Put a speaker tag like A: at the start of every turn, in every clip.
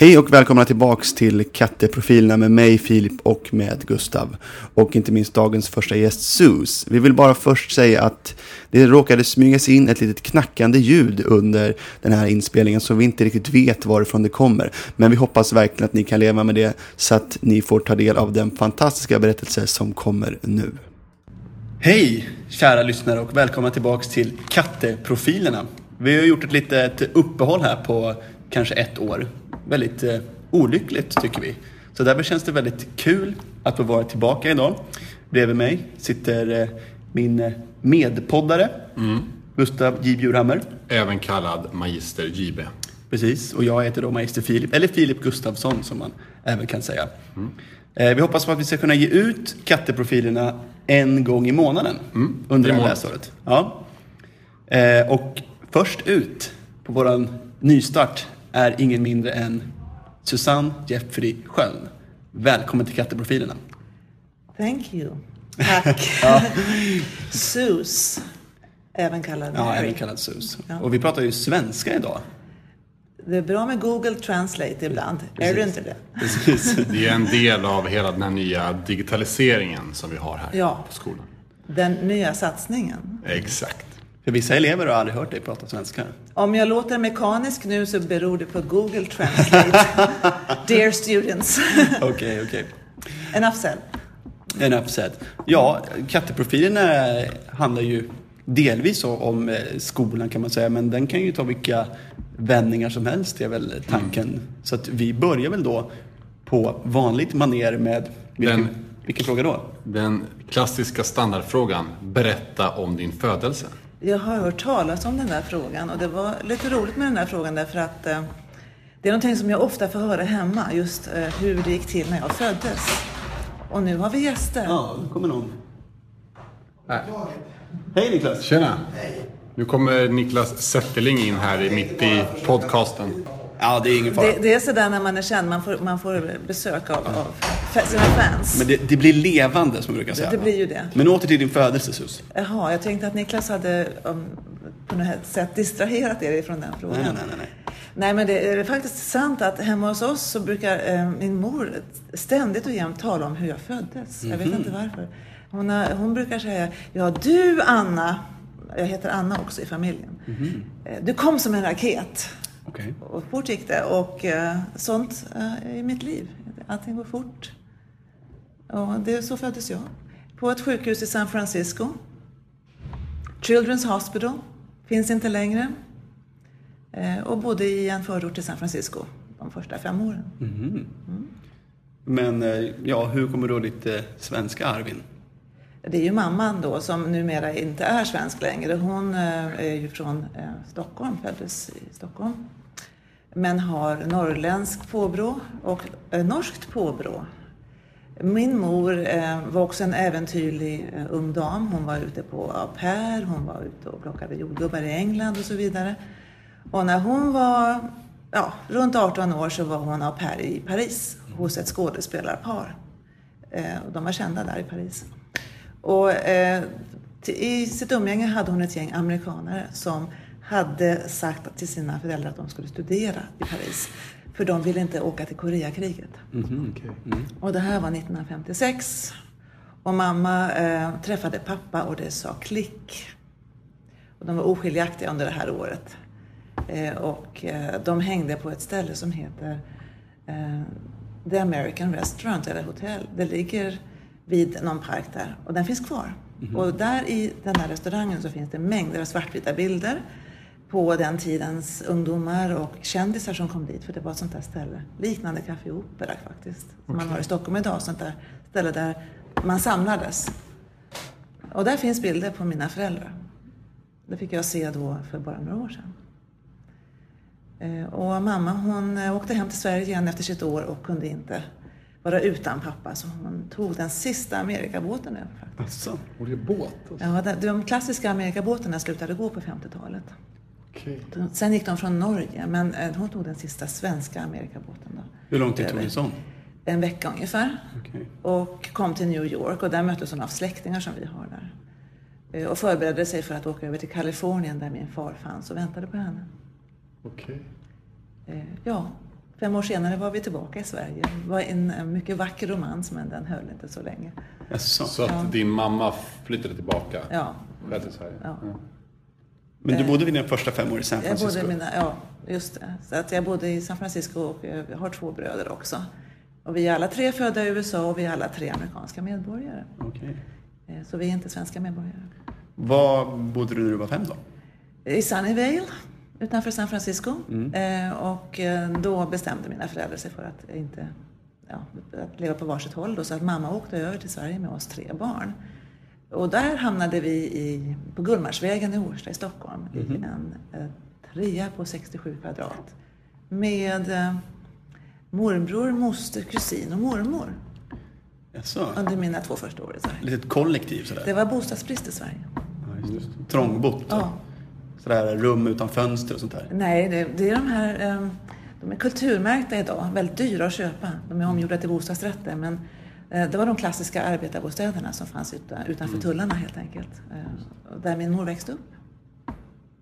A: Hej och välkomna tillbaks till Katteprofilerna med mig Filip och med Gustav. Och inte minst dagens första gäst Sus. Vi vill bara först säga att det råkade smygas in ett litet knackande ljud under den här inspelningen så vi inte riktigt vet varifrån det kommer. Men vi hoppas verkligen att ni kan leva med det så att ni får ta del av den fantastiska berättelse som kommer nu. Hej kära lyssnare och välkomna tillbaks till Katteprofilerna. Vi har gjort ett litet uppehåll här på kanske ett år väldigt eh, olyckligt tycker vi. Så därför känns det väldigt kul att få vara tillbaka idag. Bredvid mig sitter eh, min eh, medpoddare mm. Gustav J. Bjurhammer.
B: Även kallad Magister JB.
A: Precis, och jag heter då Magister Filip, eller Filip Gustafsson som man även kan säga. Mm. Eh, vi hoppas på att vi ska kunna ge ut katteprofilerna en gång i månaden mm. under det här läsåret. Ja. Eh, och först ut på våran nystart är ingen mindre än Susanne Jeffrey Sköld. Välkommen till Katteprofilerna.
C: Thank you. Tack. ja. Sus, även kallad
A: Mary. Ja, även kallad Sus. Ja. Och vi pratar ju svenska idag.
C: Det är bra med Google Translate ibland. Precis. Är det inte det?
B: Precis. Det är en del av hela den här nya digitaliseringen som vi har här ja. på skolan.
C: Den nya satsningen.
B: Exakt.
A: För vissa elever har aldrig hört dig prata svenska.
C: Om jag låter mekanisk nu så beror det på Google Translate. Dear students.
A: Okej, okej. Okay, okay.
C: Enough said.
A: Enough said. Ja, katteprofilerna handlar ju delvis om eh, skolan kan man säga, men den kan ju ta vilka vändningar som helst, det är väl tanken. Mm. Så att vi börjar väl då på vanligt maner med vilken, den, vilken fråga då?
B: Den klassiska standardfrågan, berätta om din födelse.
C: Jag har hört talas om den där frågan och det var lite roligt med den där frågan därför att eh, det är någonting som jag ofta får höra hemma, just eh, hur det gick till när jag föddes. Och nu har vi gäster.
A: Ja, nu kommer någon. Här. Hej Niklas!
B: Tjena! Hej. Nu kommer Niklas Zetterling in här mitt i podcasten.
A: Ja, det är ingen fara.
C: Det, det är sådär när man är känd, man får, man får besök av, av sina fans.
A: Men det, det, blir levande som man brukar säga.
C: Det, det blir ju det.
A: Men åter till din födelse Sus.
C: Jaha, jag tänkte att Niklas hade um, på något sätt distraherat er ifrån den frågan.
A: Nej, nej, nej. nej.
C: Nej, men det är faktiskt sant att hemma hos oss så brukar eh, min mor ständigt och jämt tala om hur jag föddes. Mm -hmm. Jag vet mhm. inte varför. Hon, har, hon brukar säga, ja du Anna, jag heter Anna också i familjen. Mm -hmm. Du kom som en raket.
A: Okay.
C: Och fort gick det. Och eh, sånt eh, i mitt liv. Allting går fort. Och det, så föddes jag. På ett sjukhus i San Francisco. Children's Hospital. Finns inte längre. Eh, och bodde i en förort till San Francisco de första fem åren.
A: Mm. Mm. Men eh, ja, hur kommer då ditt eh, svenska arv in?
C: Det är ju mamman då som numera inte är svensk längre. Hon eh, är ju från eh, Stockholm, föddes i Stockholm men har norrländskt påbrå och eh, norskt påbrå. Min mor eh, var också en äventyrlig eh, ung dam. Hon var ute på au pair, hon var ute och plockade jordgubbar i England och så vidare. Och när hon var ja, runt 18 år så var hon au pair i Paris hos ett skådespelarpar. Eh, de var kända där i Paris. Och, eh, I sitt umgänge hade hon ett gäng amerikanare som hade sagt till sina föräldrar att de skulle studera i Paris. För de ville inte åka till Koreakriget.
A: Mm, okay. mm.
C: Och det här var 1956. Och mamma eh, träffade pappa och det sa klick. Och de var oskiljaktiga under det här året. Eh, och eh, de hängde på ett ställe som heter eh, The American Restaurant, eller hotell. Det ligger vid någon park där och den finns kvar. Mm. Och där i den här restaurangen så finns det mängder av svartvita bilder på den tidens ungdomar och kändisar som kom dit, för det var ett sånt där ställe. Liknande Café Opera faktiskt, som okay. man har i Stockholm idag. Sånt där ställe där man samlades. Och där finns bilder på mina föräldrar. Det fick jag se då för bara några år sedan. Eh, och mamma hon eh, åkte hem till Sverige igen efter sitt år och kunde inte vara utan pappa. Så hon tog den sista Amerikabåten över faktiskt.
B: Asså, och det är båt?
C: Alltså. Ja, de klassiska Amerikabåtarna slutade gå på 50-talet. Okay. Sen gick de från Norge, men eh, hon tog den sista svenska Amerikabåten. Då.
A: Hur lång tid tog det sån?
C: En vecka ungefär.
A: Okay.
C: Och kom till New York och där möttes hon av släktingar som vi har där. Eh, och förberedde sig för att åka över till Kalifornien där min far fanns och väntade på henne.
B: Okej.
C: Okay. Ja, Fem år senare var vi tillbaka i Sverige. Det var en, en mycket vacker romans men den höll inte så länge.
B: Jaså. Så att ja. din mamma flyttade tillbaka
C: ja.
B: till Sverige? Ja. ja.
A: Men du bodde vid dina första fem år i San Francisco?
C: Jag bodde mina, ja, just det. Så att jag bodde i San Francisco och jag har två bröder också. Och vi är alla tre födda i USA och vi är alla tre amerikanska medborgare.
A: Okay.
C: Eh, så vi är inte svenska medborgare.
A: Var bodde du när du var fem då?
C: I Sunnyvale utanför San Francisco. Mm. Eh, och eh, då bestämde mina föräldrar sig för att inte ja, att leva på varsitt håll. Då, så att mamma åkte över till Sverige med oss tre barn. Och där hamnade vi i, på Gullmarsvägen i Årsta i Stockholm mm. i en eh, trea på 67 kvadrat. Med eh, morbror, moster, kusin och mormor.
A: Jaså.
C: Under mina två första år i Sverige.
A: Litet kollektiv sådär?
C: Det var bostadsbrist i Sverige.
A: Ja, just Trångbott?
C: Ja.
A: Sådär rum utan fönster och sånt där?
C: Nej, det, det är de här um, de är kulturmärkta idag, väldigt dyra att köpa. De är omgjorda till bostadsrätter men eh, det var de klassiska arbetarbostäderna som fanns utanför mm. tullarna helt enkelt. Eh, där min mor växte upp.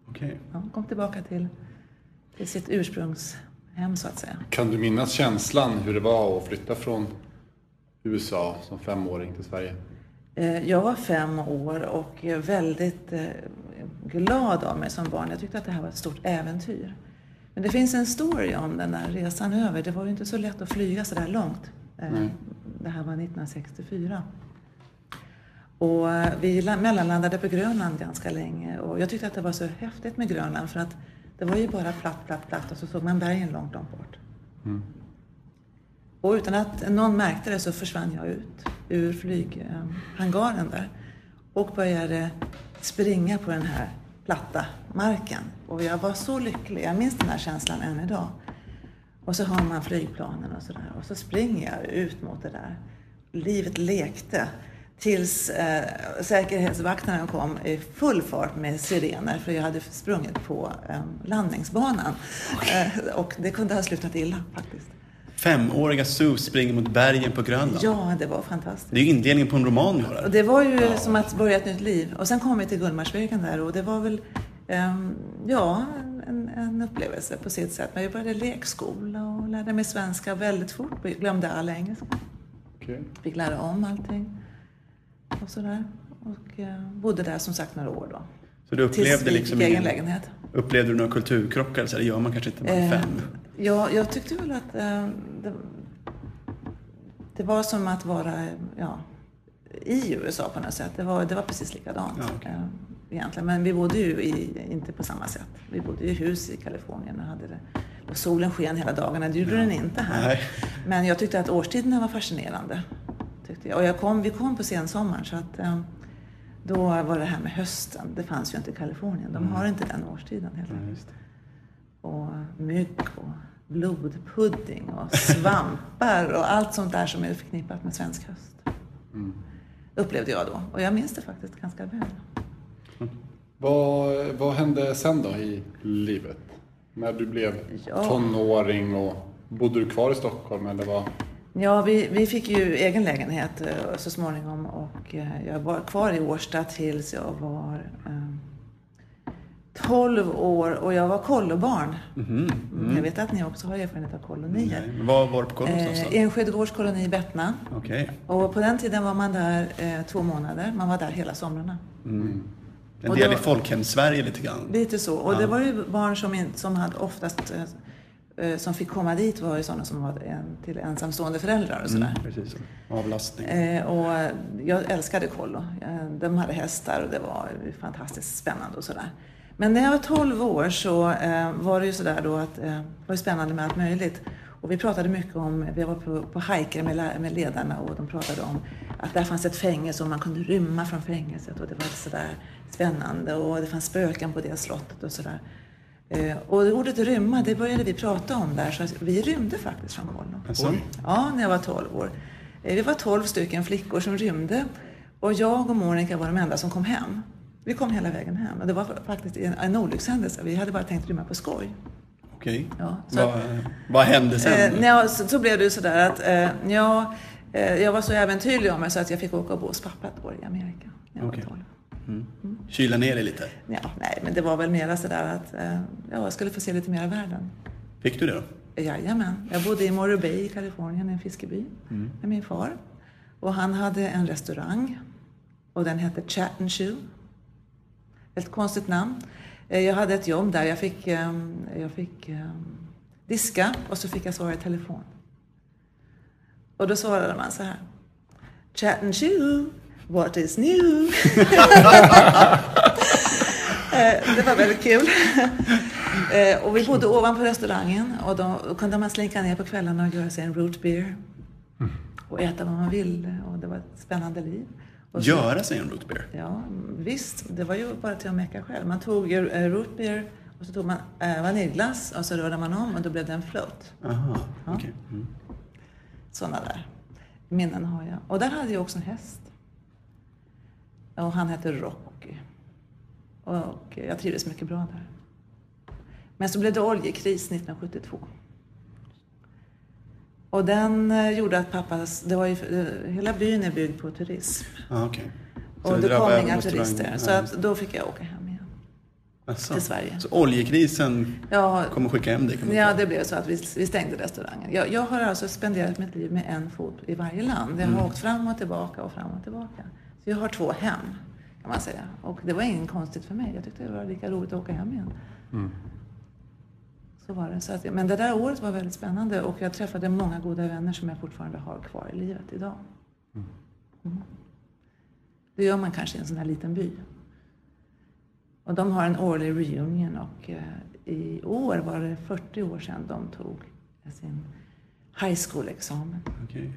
A: Okay.
C: Ja, kom tillbaka till, till sitt ursprungshem så att säga.
B: Kan du minnas känslan hur det var att flytta från USA som femåring till Sverige?
C: Eh, jag var fem år och väldigt glad av mig som barn. Jag tyckte att det här var ett stort äventyr. Men det finns en story om den där resan över. Det var ju inte så lätt att flyga så där långt. Mm. Det här var 1964. Och vi mellanlandade på Grönland ganska länge och jag tyckte att det var så häftigt med Grönland för att det var ju bara platt, platt, platt och så såg man bergen långt, långt bort. Mm. Och utan att någon märkte det så försvann jag ut ur flyghangaren där och började springa på den här platta marken. Och jag var så lycklig. Jag minns den här känslan än idag. Och så har man flygplanen och sådär. Och så springer jag ut mot det där. Livet lekte. Tills eh, säkerhetsvakterna kom i full fart med sirener för jag hade sprungit på eh, landningsbanan. Eh, och det kunde ha slutat illa faktiskt.
A: Femåriga Sue springer mot bergen på Grönland.
C: Ja, det var fantastiskt.
A: Det är ju inledningen på en roman bara.
C: Och det var ju ja. som att börja ett nytt liv. Och sen kom vi till Gullmarsvägen där och det var väl, ja, en, en, upplevelse på sitt sätt. Men vi började lekskola och lärde mig svenska väldigt fort. Vi glömde all engelska.
B: Okay.
C: Fick lära om allting. Och sådär. Och uh, bodde där som sagt några år då.
A: Så du upplevde Tills liksom
C: egen lägenhet.
A: Upplevde du några kulturkrockar? Så det gör man kanske inte med eh, fem?
C: Ja, jag tyckte väl att eh, det, det, var som att vara ja, i USA på något sätt. Det var, det var precis likadant. Ja, okay. Egentligen. Men vi bodde ju i, inte på samma sätt. Vi bodde i hus i Kalifornien och hade det. Och solen sken hela dagarna. Det gjorde ja. den inte här. Nej. Men jag tyckte att årstiderna var fascinerande. Tyckte jag. Och jag kom, vi kom på sensommaren så att eh, då var det här med hösten. Det fanns ju inte i Kalifornien. De mm. har inte den årstiden helt enkelt. Och mygg och blodpudding och svampar och allt sånt där som är förknippat med svensk höst. Mm. Upplevde jag då. Och jag minns det faktiskt ganska väl.
B: Mm. Vad, vad hände sen då i livet? När du blev ja. tonåring och bodde du kvar i Stockholm eller vad?
C: Ja, vi, vi fick ju egen lägenhet eh, så småningom och eh, jag var kvar i Årsta tills jag var eh, 12 år och jag var kollobarn. Mm. Mm. Jag vet att ni också har erfarenhet av kolonier.
A: Nej, var var du på kollo
C: eh, Enskede koloni i Bettna.
A: Okay.
C: Och på den tiden var man där eh, två månader. Man var där hela somrarna.
A: Mm. En del i folkhem-Sverige lite grann.
C: Lite så. Och ja. det var ju barn som, som hade oftast eh, Eh, som fick komma dit var ju sådana som var en, till ensamstående föräldrar och sådär.
A: Mm, precis, avlastning.
C: Eh, och jag älskade kollo. De hade hästar och det var fantastiskt spännande och sådär. Men när jag var 12 år så eh, var det ju sådär då att eh, det var spännande med allt möjligt. Och vi pratade mycket om, vi var på, på hajker med, med ledarna och de pratade om att där fanns ett fängelse och man kunde rymma från fängelset och det var sådär spännande och det fanns spöken på det slottet och sådär. Eh, och ordet rymma, det började vi prata om där, så vi rymde faktiskt från Kollo.
A: Alltså?
C: Ja, när jag var 12 år. Eh, vi var 12 stycken flickor som rymde och jag och Monica var de enda som kom hem. Vi kom hela vägen hem och det var faktiskt en, en olyckshändelse. Vi hade bara tänkt rymma på skoj.
A: Okej. Ja, vad, vad hände sen?
C: Eh, ja, så, så, blev det ju sådär att eh, ja, eh, jag var så äventyrlig av mig så att jag fick åka och bo hos pappa ett år i Amerika. När jag okay. var 12.
A: Mm. Kyla ner dig lite?
C: Ja, nej, men det var väl mera sådär att eh, ja, jag skulle få se lite mer av världen.
A: Fick du det då?
C: Jajamän. Jag bodde i Morro Bay i Kalifornien, en fiskeby, med min far. Och han hade en restaurang och den hette Chat and Chew. Ett konstigt namn. Eh, Jag hade ett jobb där. Jag fick, ehm, jag fick ehm, diska och så fick jag svara i telefon. Och då svarade man så här. Chat and chew, what is new? Eh, det var väldigt kul. Eh, och vi bodde ovanpå restaurangen och då kunde man slinka ner på kvällarna och göra sig en root beer. Och äta vad man ville och det var ett spännande liv. Och så-
A: Göra sig en root beer?
C: Ja, visst. Det var ju bara till att mecka själv. Man tog eh, root beer och så tog man vaniljglass och så rörde man om och då blev det en float.
A: Aha, okej. Mm.
C: Sådana där minnen har jag. Och där hade jag också en häst. Och han hette Rocky. Och jag trivdes mycket bra där. Men så blev det oljekris 1972. Och den eh, gjorde att pappas... Det var ju, eh, hela byn är byggd på turism.
A: Ah, okej. Så
C: Och det kom inga turister. Så att då fick jag åka hem igen.
A: Asså.
C: till Sverige.
A: Så oljekrisen
C: Ja,
A: kommer skicka hem dig
C: Ja, det blev så att vi, vi stängde restaurangen. Jag, jag har alltså spenderat mitt liv med en fot i varje land. Jag har åkt fram och tillbaka och fram och tillbaka. Så jag har två hem, kan man säga. Och det var inget konstigt för mig. Jag tyckte det var lika roligt att åka hem igen. Så var det. Så att, men det där året var väldigt spännande och jag träffade många goda vänner som jag fortfarande har kvar i livet idag. Mm. Det gör man kanske i en sån här liten by. Och de har en årlig reunion och eh, i år var det 40 år sedan de tog sin high school-examen.
A: Okej.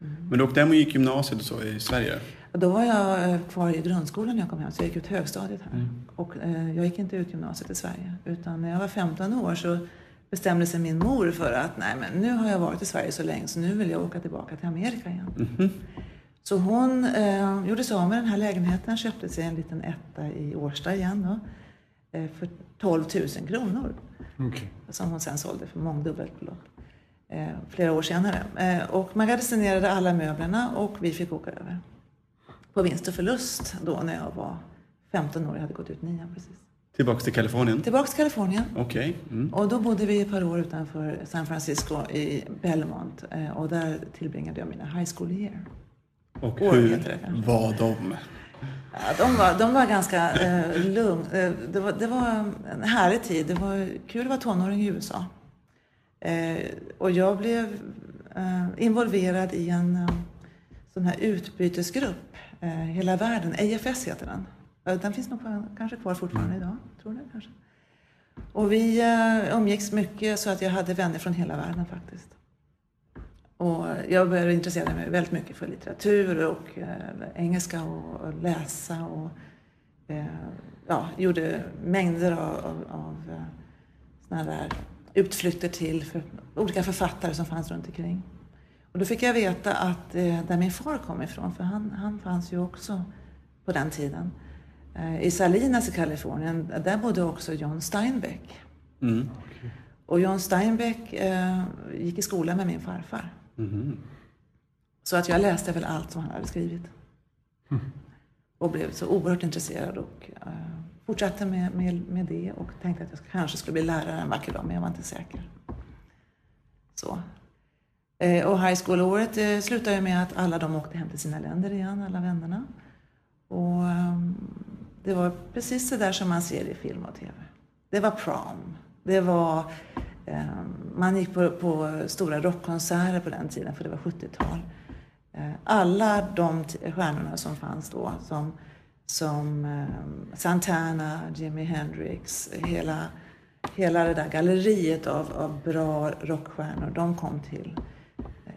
C: Mm.
A: Men du åkte hem och gick gymnasiet och så i Sverige?
C: Då var jag eh, kvar i grundskolan när jag kom hem, så jag gick ut högstadiet här.
A: Mm.
C: Och eh, jag gick inte ut gymnasiet i Sverige. Utan när jag var 15 år så bestämde sig min mor för att nej men nu har jag varit i Sverige så länge så nu vill jag åka tillbaka till Amerika igen.
A: Mhm.
C: Så hon eh, gjorde sig av med den här lägenheten, köpte sig en liten etta i Årsta igen då, eh, för 12 000 kronor.
B: Okej.
C: Som hon sen sålde för mångdubbelt belopp. Eh, flera år senare. Eh, och magasinerade alla möblerna och vi fick åka över. På vinst och förlust då när jag var 15 år. Jag hade gått ut nian precis.
A: Tillbaks till Kalifornien?
C: Tillbaks till Kalifornien.
A: Okej. Mm.
C: Och då bodde vi ett par år utanför San Francisco i Belmont. Eh, och där tillbringade jag mina high school year.
A: Och
C: År
A: hur
C: det
A: var de?
C: Ja, de, var, de var ganska eh, lugn. Eh, det, var, det var en härlig tid. Det var kul att vara tonåring i USA. Eh, och jag blev eh, involverad i en eh, sån här utbytesgrupp. Eh, hela världen. AFS heter den. Eh, Den finns nog kanske kvar fortfarande idag. Tror det kanske. Och vi eh, umgicks mycket så att jag hade vänner från hela världen faktiskt. Och jag började intressera mig väldigt mycket för litteratur och engelska och, läsa och ja, gjorde mängder av, av, av såna där utflykter till för, olika författare som fanns runt omkring. Och då fick jag veta att eh, där min far kom ifrån, för han, han fanns ju också på den tiden, eh, i Salinas i Kalifornien, där bodde också John Steinbeck.
A: Mm.
C: Och John Steinbeck eh, gick i skolan med min farfar.
A: Mhm.
C: Så att jag läste väl allt som han hade skrivit. Och blev så oerhört intresserad och eh, fortsatte med, med, med det och tänkte att jag kanske skulle bli lärare en vacker dag, men jag var inte säker. Så. Eh, och high school-året eh, slutade ju med att alla de åkte hem till sina länder igen, alla vännerna. Och ehm, det var precis det där som man ser i film och tv. Det var prom. Det var, ehm, man gick på, på stora rockkonserter på den tiden, för det var 70-tal. Eh, alla de t- stjärnorna som fanns då, som, som ehm, Santana, Jimi Hendrix, hela, hela det där galleriet av, av bra rockstjärnor, de kom till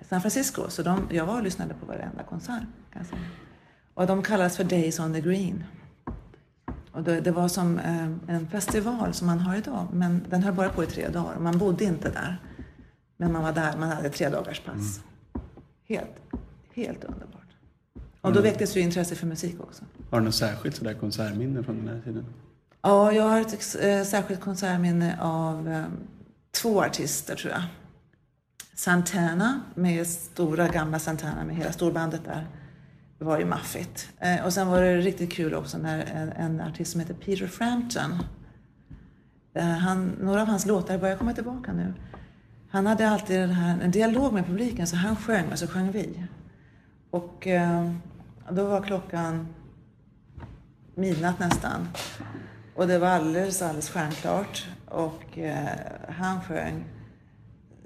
C: San Francisco. Så de, jag var och lyssnade på varenda konsert. Kan. Och de kallas för Days on the Green. Och det, det var som eh, en festival som man har idag, men den höll bara på i tre dagar. Man bodde inte där, men man var där, man hade tre dagars pass. Helt, helt underbart. Och då väcktes ju intresse för musik också.
A: Har du något särskilt sådär konsertminne från den här tiden?
C: Ja, jag har ett eh, särskilt konsertminne av eh, två artister tror jag. Santana med stora gamla Santana med hela storbandet där. Det var ju maffigt. Eh, och sen var det riktigt kul också när en, en artist som heter Peter Frampton. Eh, han, några av hans låtar börjar komma tillbaka nu. han hade alltid den här, en dialog med publiken, så han sjöng och så sjöng vi. Och eh, då var klockan midnatt nästan. Och det var alldeles, alldeles stjärnklart. Och eh, han sjöng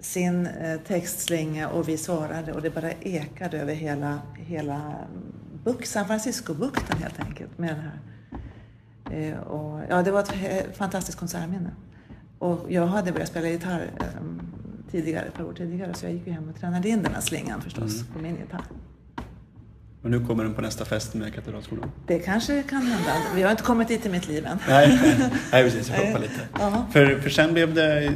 C: sin eh, textslinga och vi svarade och det bara ekade över hela, hela buk, San Francisco-bukten helt enkelt. Med den här. Eh, och, ja, det var ett fantastiskt konsertminne. Och jag hade börjat spela gitarr eh, tidigare, ett par år tidigare, så jag gick ju hem och tränade in den här slingan förstås mm. på min gitarr.
A: Och nu kommer den på nästa fest med Katedralskolan?
C: Det kanske kan hända. Vi har inte kommit dit i mitt liv än.
A: Nej, nej precis. Jag hoppar lite. För, för sen blev det,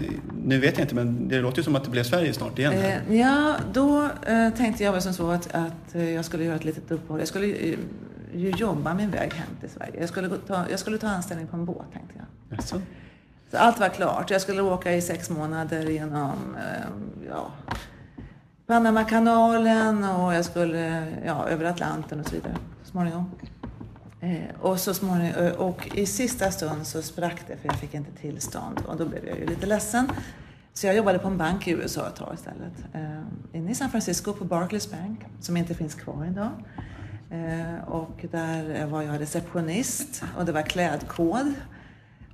A: nu vet jag inte, men det låter ju som att det blev Sverige snart igen.
C: Eh, ja, då eh, tänkte jag väl som så att, att eh, jag skulle göra ett litet uppehåll. Jag skulle eh, ju jobba min väg hem till Sverige. Jag skulle ta, jag skulle ta anställning på en båt, tänkte jag.
A: Jaså?
C: Så allt var klart. Jag skulle åka i sex månader genom, eh, ja, Panamakanalen och jag skulle ja, över Atlanten och så vidare så småningom. Eh, och, så småningom, eh, och i sista stund så sprack det för jag fick inte tillstånd och då blev jag ju lite ledsen. Så jag jobbade på en bank i USA ett tag istället. Eh, inne i San Francisco på Barclays Bank som inte finns kvar idag. Eh, och där var jag receptionist och det var klädkod.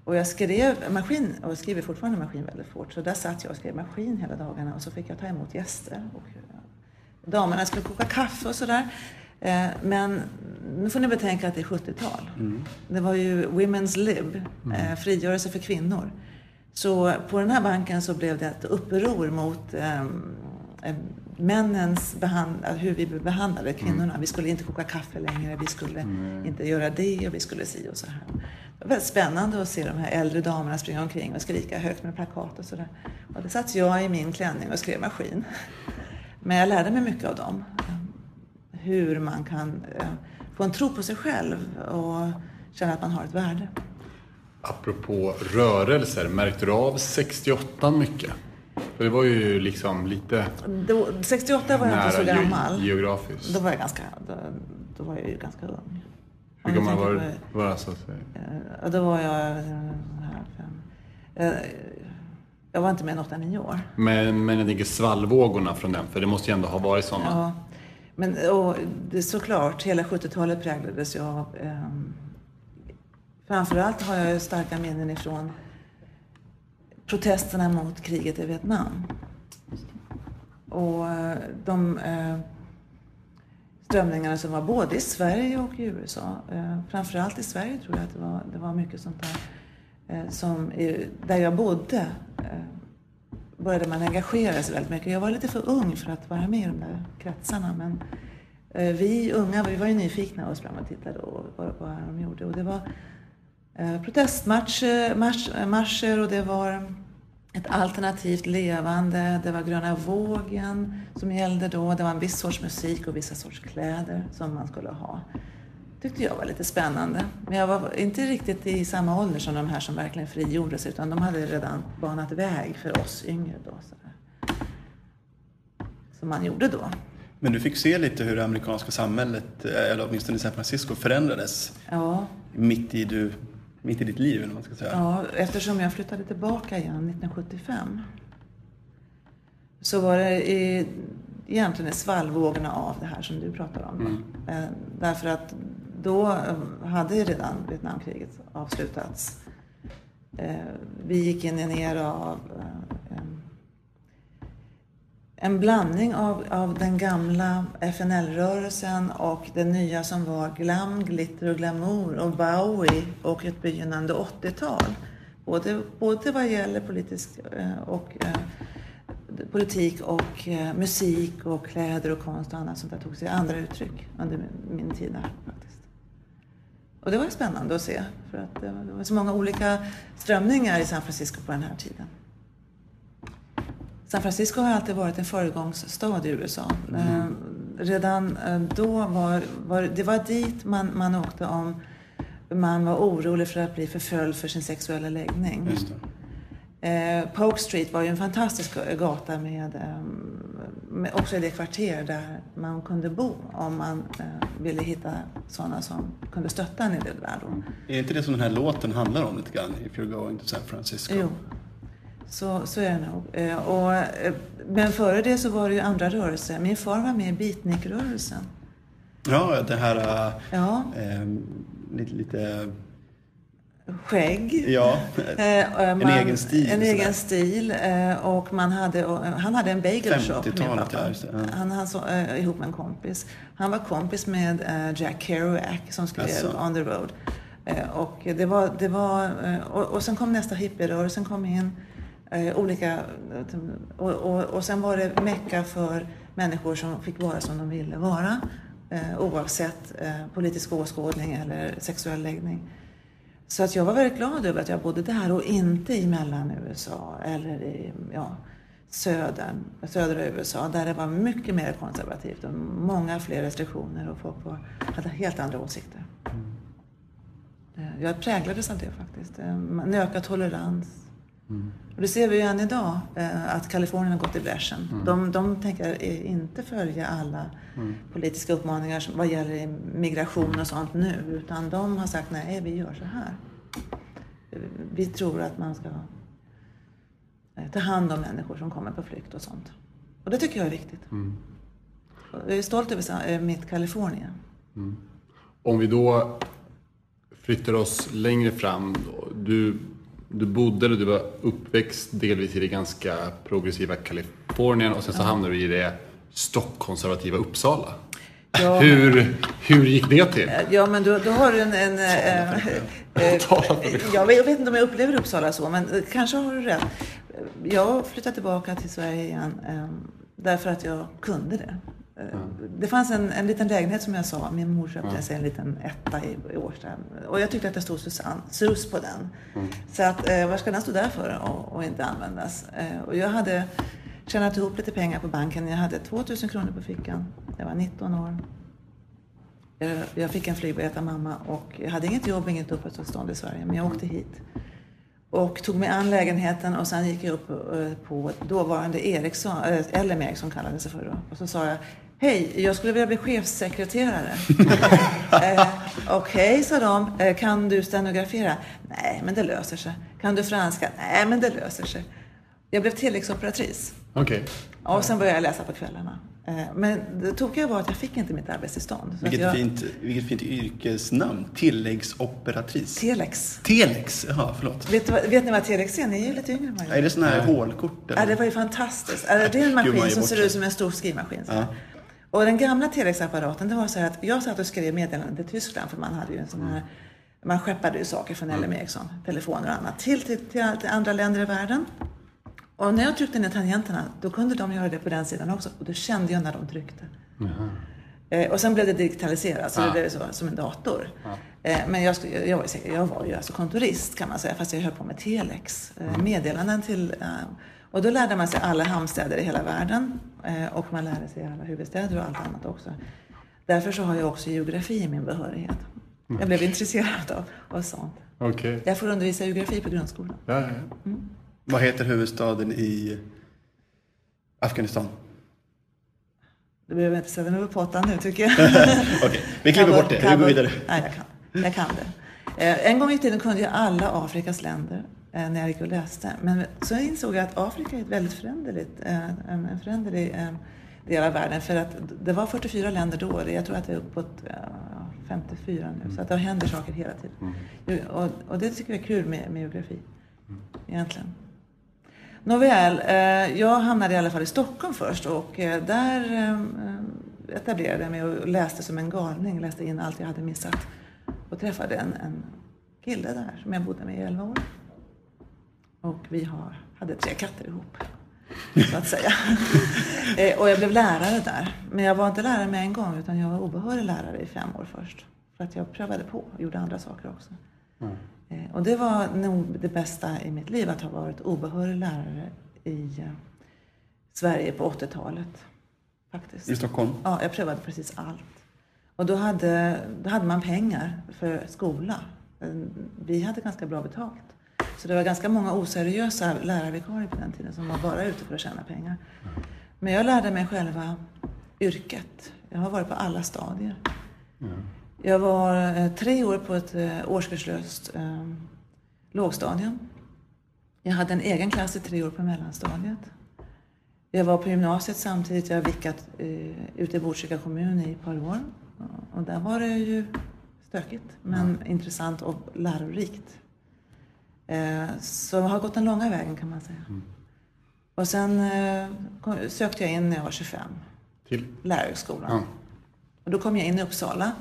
C: Och jag skrev maskin, och skriver fortfarande maskin väldigt fort, så där satt jag och skrev maskin hela dagarna och så fick jag ta emot gäster. Och damerna skulle koka kaffe och sådär. Eh, men nu får ni betänka att det är 70-tal. Mm. Det var ju Women's Lib, mm. Eh, frigörelse för kvinnor. Så på den här banken så blev det ett uppror mot um, männens behand, hur vi behandlade kvinnorna. Mm. Vi skulle inte koka kaffe längre, vi skulle mm. inte göra det och vi skulle si och så här. Det var väldigt spännande att se de här äldre damerna springa omkring och skrika högt med plakat och sådär. Och då satt jag i min klänning och skrev maskin. Men jag lärde mig mycket av dem. Hur man kan eh, få en tro på sig själv och känna att man har ett värde.
B: Apropå rörelser, märkte du av 68 mycket? För det var ju liksom lite...
C: Då, 68 var jag inte så gammal.
B: geografiskt.
C: Då var jag ganska, då, då var jag ju ganska ung.
B: Hur gammal var du? Var alltså,
C: uh, då var jag... Uh, jag var inte mer än 8-9 år.
B: Men, men jag tänker svallvågorna från den, för det måste ju ändå ha varit sådana.
C: Ja. Men och, det är såklart, hela 70-talet präglades ju av... Eh, framförallt har jag starka minnen ifrån protesterna mot kriget i Vietnam. Och eh, de eh, strömningarna som var både i Sverige och i USA. Eh, framförallt i Sverige tror jag att det var, det var mycket sånt där. Eh, som, där jag bodde eh, började man engagera sig väldigt mycket. Jag var lite för ung för att vara med i de där kretsarna. Men eh, vi unga vi var ju nyfikna och sprang och tittade och vad, vad de gjorde. Och det var eh, protestmarscher och det var ett alternativt levande. Det var gröna vågen som gällde då. Det var en viss sorts musik och vissa sorts kläder som man skulle ha tyckte jag var lite spännande. Men jag var inte riktigt i samma ålder som de här som verkligen frigjorde sig utan de hade redan banat väg för oss yngre då. Sådär. Som man gjorde då.
A: Men du fick se lite hur det amerikanska samhället, eller åtminstone i San Francisco, förändrades.
C: Ja.
A: Mitt i du mitt i ditt liv, eller man ska säga.
C: Ja, eftersom jag flyttade tillbaka igen 1975 så var det i, egentligen i svallvågorna av det här som du pratar om. Mm. Eh, därför att då eh, hade ju redan Vietnamkriget avslutats. Eh, vi gick in i eh, en era av en blandning av, av den gamla FNL-rörelsen och det nya som var glam, glitter och glamour och Bowie och ett begynnande 80-tal. Både, både vad gäller politisk och, eh, politik och eh, musik och kläder och konst och annat sånt där tog sig andra uttryck under min, min tid där. Och det var spännande att se för att det var, så många olika strömningar i San Francisco på den här tiden. San Francisco har alltid varit en föregångsstad i USA. Mm. Eh, redan eh, då var, var det var dit man, man åkte om man var orolig för att bli förföljd för sin sexuella läggning. Eh, Polk Street var ju en fantastisk gata med, eh, med, också i det kvarter där man kunde bo om man eh, ville hitta sådana som kunde stötta en i det där. Då.
A: Är inte det som den här låten handlar om lite grann? If you're going to San Francisco?
C: Jo. Så, så är det nog. Eh, och, eh, men före det så var det ju andra rörelser. Min far var med i beatnikrörelsen.
A: Ja, det här...
C: Ja,
A: eh, lite... lite
C: skägg.
A: ja,
C: Eh, och
A: en egen stil.
C: En egen stil. eh, Och man hade, och han hade en bagel shop, min
A: 50-talet,
C: pappa.
A: ja, ja.
C: Han, han så, eh, ihop med en kompis. Han var kompis med eh, Jack Kerouac som skrev
A: Jaså?
C: On the Road. Eh, Och, det var, det var, eh, och, och sen kom nästa hippierörelsen kom in. eh, Olika, och, och, och sen var det mecka för människor som fick vara som de ville vara. eh, Oavsett eh, politisk åskådning eller sexuell läggning. Så att jag var väldigt glad över att jag bodde där och inte i mellan USA eller i ja, södern, södra USA där det var mycket mer konservativt och många fler restriktioner och folk var, hade helt andra åsikter. Eh, Jag präglades av det faktiskt. Eh, En ökad tolerans. Och det ser vi ju än idag, eh, att Kalifornien har gått i bräschen. De, de tänker inte följa alla politiska uppmaningar som- vad gäller migration och sånt nu, utan de har sagt nej, vi gör så här. Eh, Vi tror att man ska eh, ta hand om människor som kommer på flykt och sånt. Och det tycker jag är viktigt. Och Jag är stolt över mitt Kalifornien.
B: Om vi då flyttar oss längre fram. Du, du bodde eller du var uppväxt delvis i det ganska progressiva Kalifornien och sen så hamnade du i det stockkonservativa Uppsala.
C: Ja.
B: Hur, hur gick det till?
C: Ja, men då, då har du en... en
B: dig själv.
C: jag, vet, jag vet inte om jag upplever Uppsala så, men eh, kanske har du rätt. Jag flyttade tillbaka till Sverige igen eh, därför att jag kunde det. Eh, Det fanns en, en liten lägenhet som jag sa, min mor köpte sig en liten etta i, i Årsta. Och jag tyckte att det stod Susanne, sus på den. Så att, eh, vad ska den stå där för och, och inte användas? Eh, och jag hade tjänat ihop lite pengar på banken. Jag hade 2000 kronor på fickan. Jag var 19 år. Eh, Jag fick en flygbiljett av mamma och jag hade inget jobb, inget uppehållstillstånd i Sverige, men jag åkte hit. Och tog mig an lägenheten och sen gick jag upp eh, på dåvarande Ericsson, LM Ericsson kallades det för då. Och så sa jag, hej, jag skulle vilja bli chefssekreterare. eh, Okej, sa de, eh, kan du stenografera? Nej, men det löser sig. Kan du franska? Nej, men det löser sig. Jag blev tilläggsoperatrice.
B: Okej.
C: Ja, och sen började jag läsa på kvällarna. Eh, Men det tokiga var att jag fick inte mitt arbetstillstånd.
A: Vilket,
C: jag,
A: fint, vilket fint yrkesnamn. Tilläggsoperatrice.
C: Telex.
A: Telex, jaha förlåt.
C: Vet, vet ni vad Telex är? Ni är ju lite yngre än vad jag
A: Är det sådana här hålkort? eller?
C: Ja, det var ju fantastiskt. Ja, Det är en maskin som ser ut som en stor skrivmaskin.
A: Ja.
C: Och den gamla telexapparaten, det var så här att jag satt och skrev meddelanden till Tyskland för man hade ju en sån här man skeppade ju saker från LM Ericsson, telefoner och annat, till, till, till, andra länder i världen. Och när jag tryckte ner tangenterna, då kunde de göra det på den sidan också. Och då kände jag när de tryckte. Eh, och sen blev det digitaliserat, så det blev så, som en dator. Eh, men jag, skulle- jag, var, ju jag var ju alltså kontorist kan man säga, fast jag höll på med telex. Eh, meddelanden till... Och då lärde man sig alla hamnstäder i hela världen. Eh, och man lärde sig alla huvudstäder och allt annat också. Därför så har jag också geografi i min behörighet. Jag blev intresserad av, av sånt.
B: Okej.
C: Jag får undervisa i geografi på grundskolan.
B: Ja, ja, ja.
A: Vad heter huvudstaden i Afghanistan?
C: Du behöver inte ställa mig på pottan nu tycker jag.
A: Okej, vi klipper bort det. Vi går vidare.
C: Nej, jag kan. Jag kan det. Eh, En gång i tiden kunde jag alla Afrikas länder när jag gick och läste. Men så insåg jag att Afrika är ett väldigt föränderligt, eh, en föränderlig eh, del av världen. För att det var 44 länder då. och Jag tror att det är uppåt ja, 54 nu. Så att det händer saker hela tiden. Jo, Och, och det tycker jag är kul med, med geografi. Egentligen. Nåväl, eh, jag hamnade i alla fall i Stockholm först och eh, där eh, etablerade jag mig och läste som en galning, läste in allt jag hade missat. Och träffade en, en kille där som jag bodde med i 11 år. Och vi har, hade tre katter ihop, så att säga. Eh, och jag blev lärare där. Men jag var inte lärare med en gång utan jag var obehörig lärare i fem år först. För att jag prövade på och gjorde andra saker också. Eh, Och det var nog det bästa i mitt liv, att ha varit obehörig lärare i eh, Sverige på 80-talet. Faktiskt.
A: I Stockholm?
C: Ja, jag prövade precis allt. Och då hade, då hade man pengar för skola. Vi hade ganska bra betalt. Så det var ganska många oseriösa lärarvikarier på den tiden som var bara ute för att tjäna pengar. Men jag lärde mig själva yrket. Jag har varit på alla stadier. Jag var eh, tre år på ett eh, årskurslöst eh, lågstadium. Jag hade en egen klass i tre år på mellanstadiet. Jag var på gymnasiet samtidigt. Jag har vickat eh, ute i Botkyrka kommun i ett par år. Och där var det ju stökigt, men intressant och lärorikt. Eh, så jag har gått den långa vägen kan man säga. Och sen eh, kom, sökte jag in när jag var 25,
B: Till?
C: lärarhögskolan.
B: Ja.
C: Och då kom jag in i Uppsala.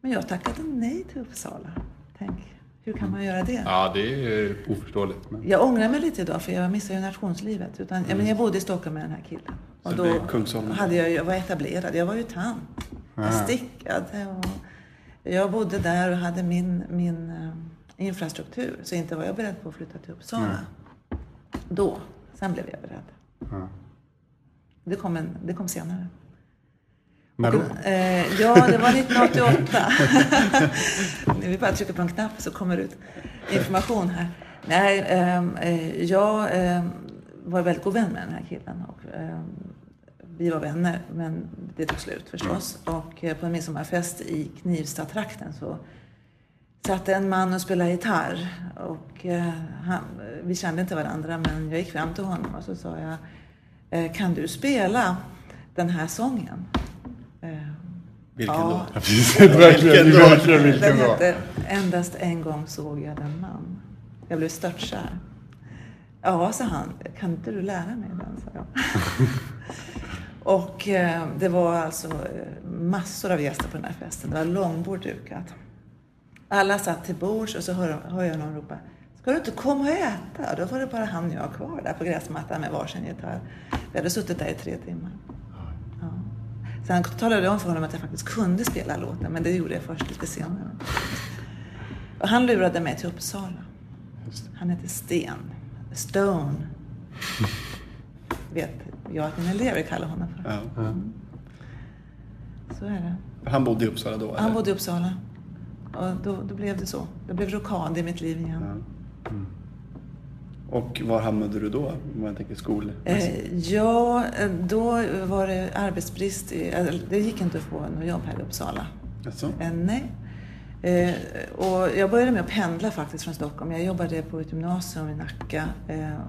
C: Men jag tackade nej till Uppsala. Tänk, hur kan man göra det?
B: Ja, det är oförståeligt. Men...
C: Jag ångrar mig lite idag för jag missade ju nationslivet. Utan, ja, men jag bodde i Stockholm med den här killen. Och
A: Så
C: då
A: det
C: hade jag, jag var etablerad. Jag var ju tant. Jag
B: Ah.
C: stickade och jag bodde där och hade min, min eh, infrastruktur. Så inte var jag beredd på att flytta till Uppsala. Då. Sen blev jag beredd.
B: Ja.
C: Det kom, en, det kom senare.
B: När då?
C: Eh, ja, det var 1988. Vi bara trycker på en knapp så kommer det ut information här. Nej, ehm, eh, jag ehm, var väldigt god vän med den här killen. Och, ehm, vi var vänner, men det tog slut förstås. Och eh, på en midsommarfest i Knivsta-trakten så satt en man och spelade gitarr. Och, eh, han, vi kände inte varandra, men jag gick fram till honom och så sa jag, eh, kan du spela den här sången? Eh,
A: Vilken
C: Ja.
A: då?
B: Verkligen, vilken
C: den
B: bra.
C: hette Endast en gång såg jag den man. Jag blev störtkär. Ja, sa han. Kan inte du lära mig den? sa jag. Och eh, det var alltså massor av gäster på den här festen. Det var långbord dukat. Alla satt till bords och så hör, hör jag någon ropa Ska du inte komma och äta? Då var det bara han och jag kvar där på gräsmattan med varsin gitarr. Vi hade suttit där i tre timmar. Ja. Sen talade jag om för honom att jag faktiskt kunde spela låten, men det gjorde jag först lite senare. Och han lurade mig till Uppsala. Han heter Sten. Stone. Vet jag att mina elever kallar honom för.
A: Ja.
B: Ja.
C: Så är det.
A: Han bodde i Uppsala då?
C: Han
A: eller?
C: bodde i Uppsala. Och då, då blev det så. Det blev rokad i mitt liv igen.
A: Ja. Och var hamnade du då? Om jag tänker skol...
C: Eh, ja, eh, då var det arbetsbrist. I, det gick inte att få något jobb här i Uppsala.
A: Alltså?
C: Eh, nej. Eh, och jag började med att pendla faktiskt från Stockholm. Jag jobbade på ett gymnasium i Nacka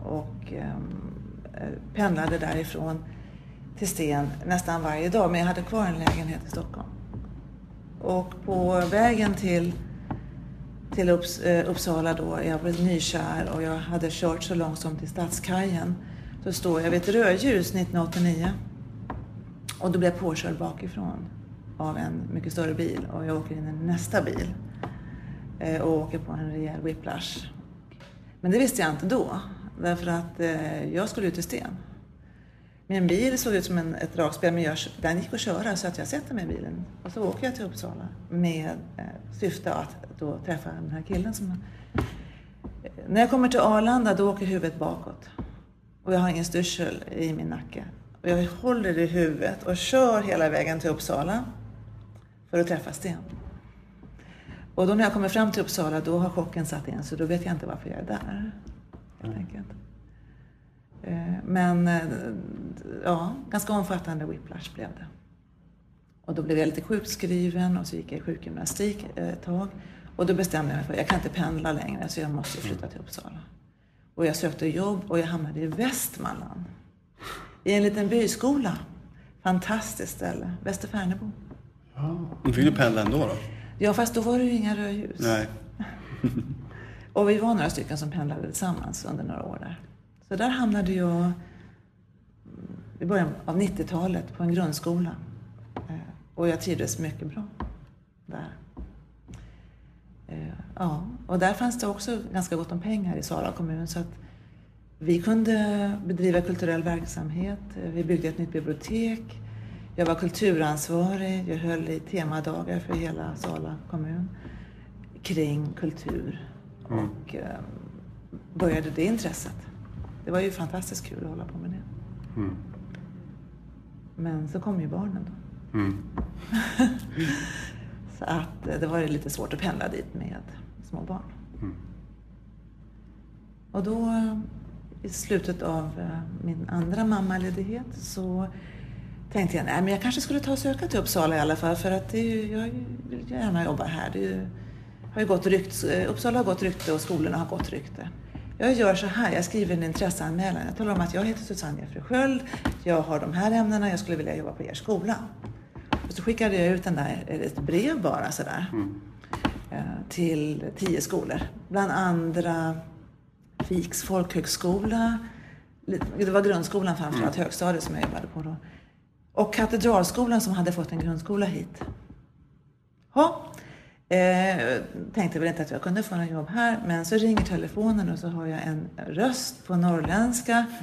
C: och pendlade därifrån till Sten nästan varje dag. Men jag hade kvar en lägenhet i Stockholm. Och på vägen till, till Upps, eh, Uppsala då, jag var nykär och jag hade kört så långt som till Stadskajen. Då står jag vid ett rödljus 1989 och då blir jag påkörd bakifrån av en mycket större bil och jag åker in i nästa bil eh, och åker på en rejäl whiplash. Men det visste jag inte då, därför att eh, jag skulle ut i Sten. Min bil såg ut som en, ett dragspel, men jag, den gick att köra så att jag sätter mig i bilen och så åker jag till Uppsala med eh, syfte att då träffa den här killen. Som, när jag kommer till Arlanda då åker huvudet bakåt och jag har ingen styrsel i min nacke. Och jag håller i huvudet och kör hela vägen till Uppsala för att träffa Sten. Och då när jag kommer fram till Uppsala då har chocken satt in så då vet jag inte varför jag är där. Helt enkelt. Eh, Men eh, ja, ganska omfattande whiplash blev det. Och då blev jag lite sjukskriven och så gick jag i sjukgymnastik eh, ett tag. Och då bestämde jag mig för att jag kan inte pendla längre så jag måste flytta till Uppsala. Och jag sökte jobb och jag hamnade i Västmanland. I en liten byskola. Fantastiskt ställe. Västerfärnebo.
A: Du fick du pendla ändå då?
C: Ja, fast då var det ju inga rödljus.
A: Nej.
C: Och vi var några stycken som pendlade tillsammans under några år där. Så där hamnade jag mm, i början av 90-talet på en grundskola. Eh, Och jag trivdes mycket bra där. Eh, Ja, och där fanns det också ganska gott om pengar i Sala kommun så att vi kunde bedriva kulturell verksamhet. Vi byggde ett nytt bibliotek. Jag var kulturansvarig. Jag höll i temadagar för hela Sala kommun kring kultur och eh, började det intresset. Det var ju fantastiskt kul att hålla på med det.
B: Mm.
C: Men så kom ju barnen då.
B: Mm.
C: Så att eh, det var lite svårt att pendla dit med små barn.
B: Mm.
C: Och då eh, i slutet av eh, min andra mammaledighet så tänkte jag nej men jag kanske skulle ta och söka till Uppsala i alla fall för att det är ju, jag vill gärna jobba här. Det ju, har ju gott rykte, Uppsala har gott rykte och skolorna har gott rykte. Jag gör så här, jag skriver en intresseanmälan. Jag talar om att jag heter Susanne Jeffrey Sköld, jag har de här ämnena, jag skulle vilja jobba på er skola. Och så skickade jag ut den där, ett brev bara sådär. eh, Till tio skolor. Bland andra Viks folkhögskola, det var grundskolan framförallt, högstadiet som jag jobbade på då. Och Katedralskolan som hade fått en grundskola hit. Ja, eh, tänkte väl inte att jag kunde få något jobb här, men så ringer telefonen och så har jag en röst på norrländska.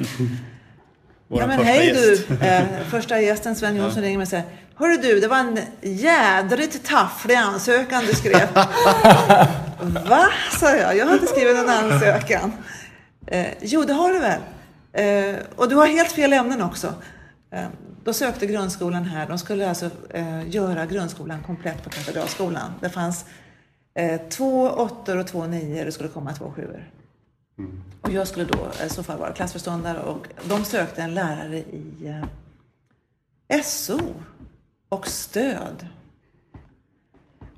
C: Ja men hej
A: gäst.
C: du! Eh, första gästen Sven Jonsson ringer mig och säger Hörru du, det var en jädrigt tafflig ansökan du skrev. Va? sa jag. Jag har inte skrivit någon ansökan. Eh, jo, det har du väl? Eh, och du har helt fel ämnen också. Eh, då sökte grundskolan här. De skulle alltså eh, göra grundskolan komplett på Katedralskolan. Det fanns eh, två åttor och två nior. Det skulle komma två sjuor. Och jag skulle då i så fall vara klassförståndare och de sökte en lärare i eh, SO och stöd.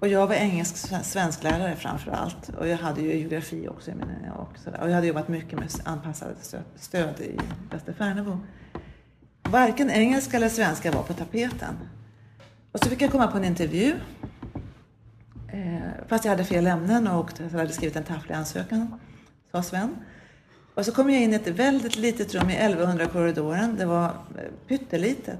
C: Och jag var engelsk svensklärare framför allt och jag hade ju geografi också. Och, sådär. och jag hade jobbat mycket med anpassade stöd, stöd i Västerfärnebo. Varken engelska eller svenska var på tapeten. Och så fick jag komma på en intervju. Eh, fast jag hade fel ämnen och hade skrivit en tafflig ansökan, sa Sven. Och så kom jag in i ett väldigt litet rum i 1100-korridoren. Det var eh, pyttelitet.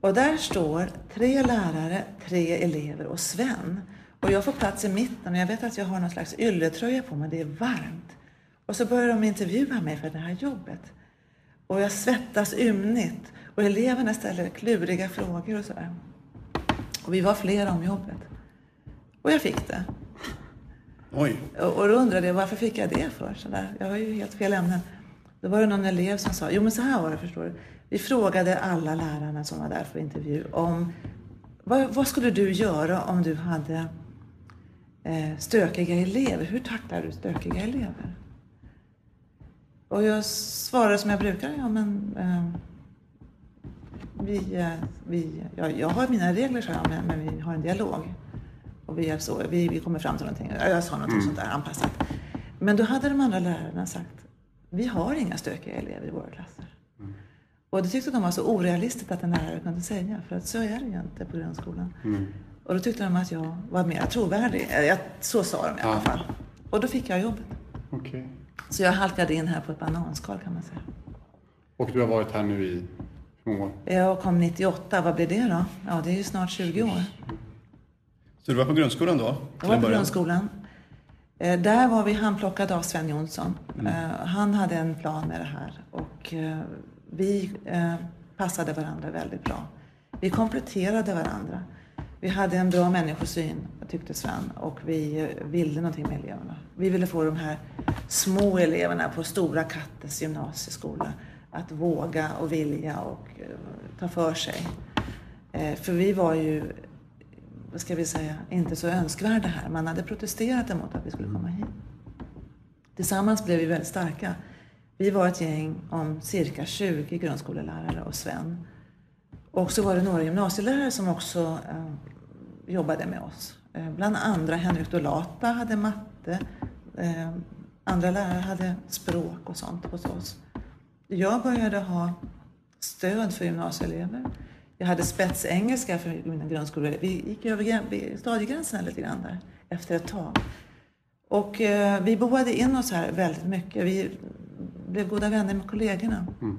C: Och där står tre lärare, tre elever och Sven. Och jag får plats i mitten och jag vet att jag har någon slags ylletröja på mig. Det är varmt. Och så börjar de intervjua mig för det här jobbet. Och jag svettas ymnigt. Och eleverna ställer kluriga frågor och sådär. Och vi var flera om jobbet. Och jag fick det.
A: Oj.
C: Och, och då undrade jag varför fick jag det för? Så där, jag har ju helt fel ämnen. Då var det någon elev som sa, jo men så här var det förstår du. Vi frågade alla lärarna som var där för intervju om vad, vad skulle du göra om du hade eh, stökiga elever? Hur tacklar du stökiga elever? Och jag svarade som jag brukar, ja men eh, vi, eh, vi, ja, jag har mina regler, sa jag, men, men vi har en dialog. Och vi, är så, vi, vi kommer fram till någonting. Ja, Jag sa någonting sånt där anpassat. Men då hade de andra lärarna sagt, vi har inga stökiga elever i våra klasser. Och det tyckte de var så orealistiskt att en lärare kunde säga, för att så är det ju inte på grundskolan. Och då tyckte de att jag var mer trovärdig. Eh, jag- Så sa de i alla fall. Och då fick jag jobbet.
B: Okej.
C: Så jag halkade in här på ett bananskal kan man säga.
B: Och du har varit här nu i hur många år?
C: Jag kom 98, vad blir det då? Ja, det är ju snart 20 år.
A: Så du var på grundskolan då?
C: Jag var på
A: början?
C: grundskolan. Eh, Där var vi handplockade av Sven Jonsson. Eh, Han hade en plan med det här och eh, vi passade varandra väldigt bra. Vi kompletterade varandra. Vi hade en bra människosyn, tyckte Sven, och vi eh, ville någonting med eleverna. Vi ville få de här små eleverna på Stora Kattes gymnasieskola att våga och vilja och eh, ta för sig. Eh, för vi var ju vad ska vi säga, inte så önskvärda här. Man hade protesterat emot att vi skulle komma hit. Tillsammans blev vi väldigt starka. Vi var ett gäng om cirka 20 grundskolelärare och Sven. Och så var det några gymnasielärare som också eh, jobbade med oss. Eh, bland andra Henrik Dolata hade matte. Eh, andra lärare hade språk och sånt hos oss. Jag började ha stöd för gymnasieelever. Jag hade spetsengelska för mina grundskolor. Vi gick över stadiegränsen stadiegränserna lite grann där efter ett tag. Och eh, vi boade in oss här väldigt mycket. Vi blev goda vänner med kollegorna. Mm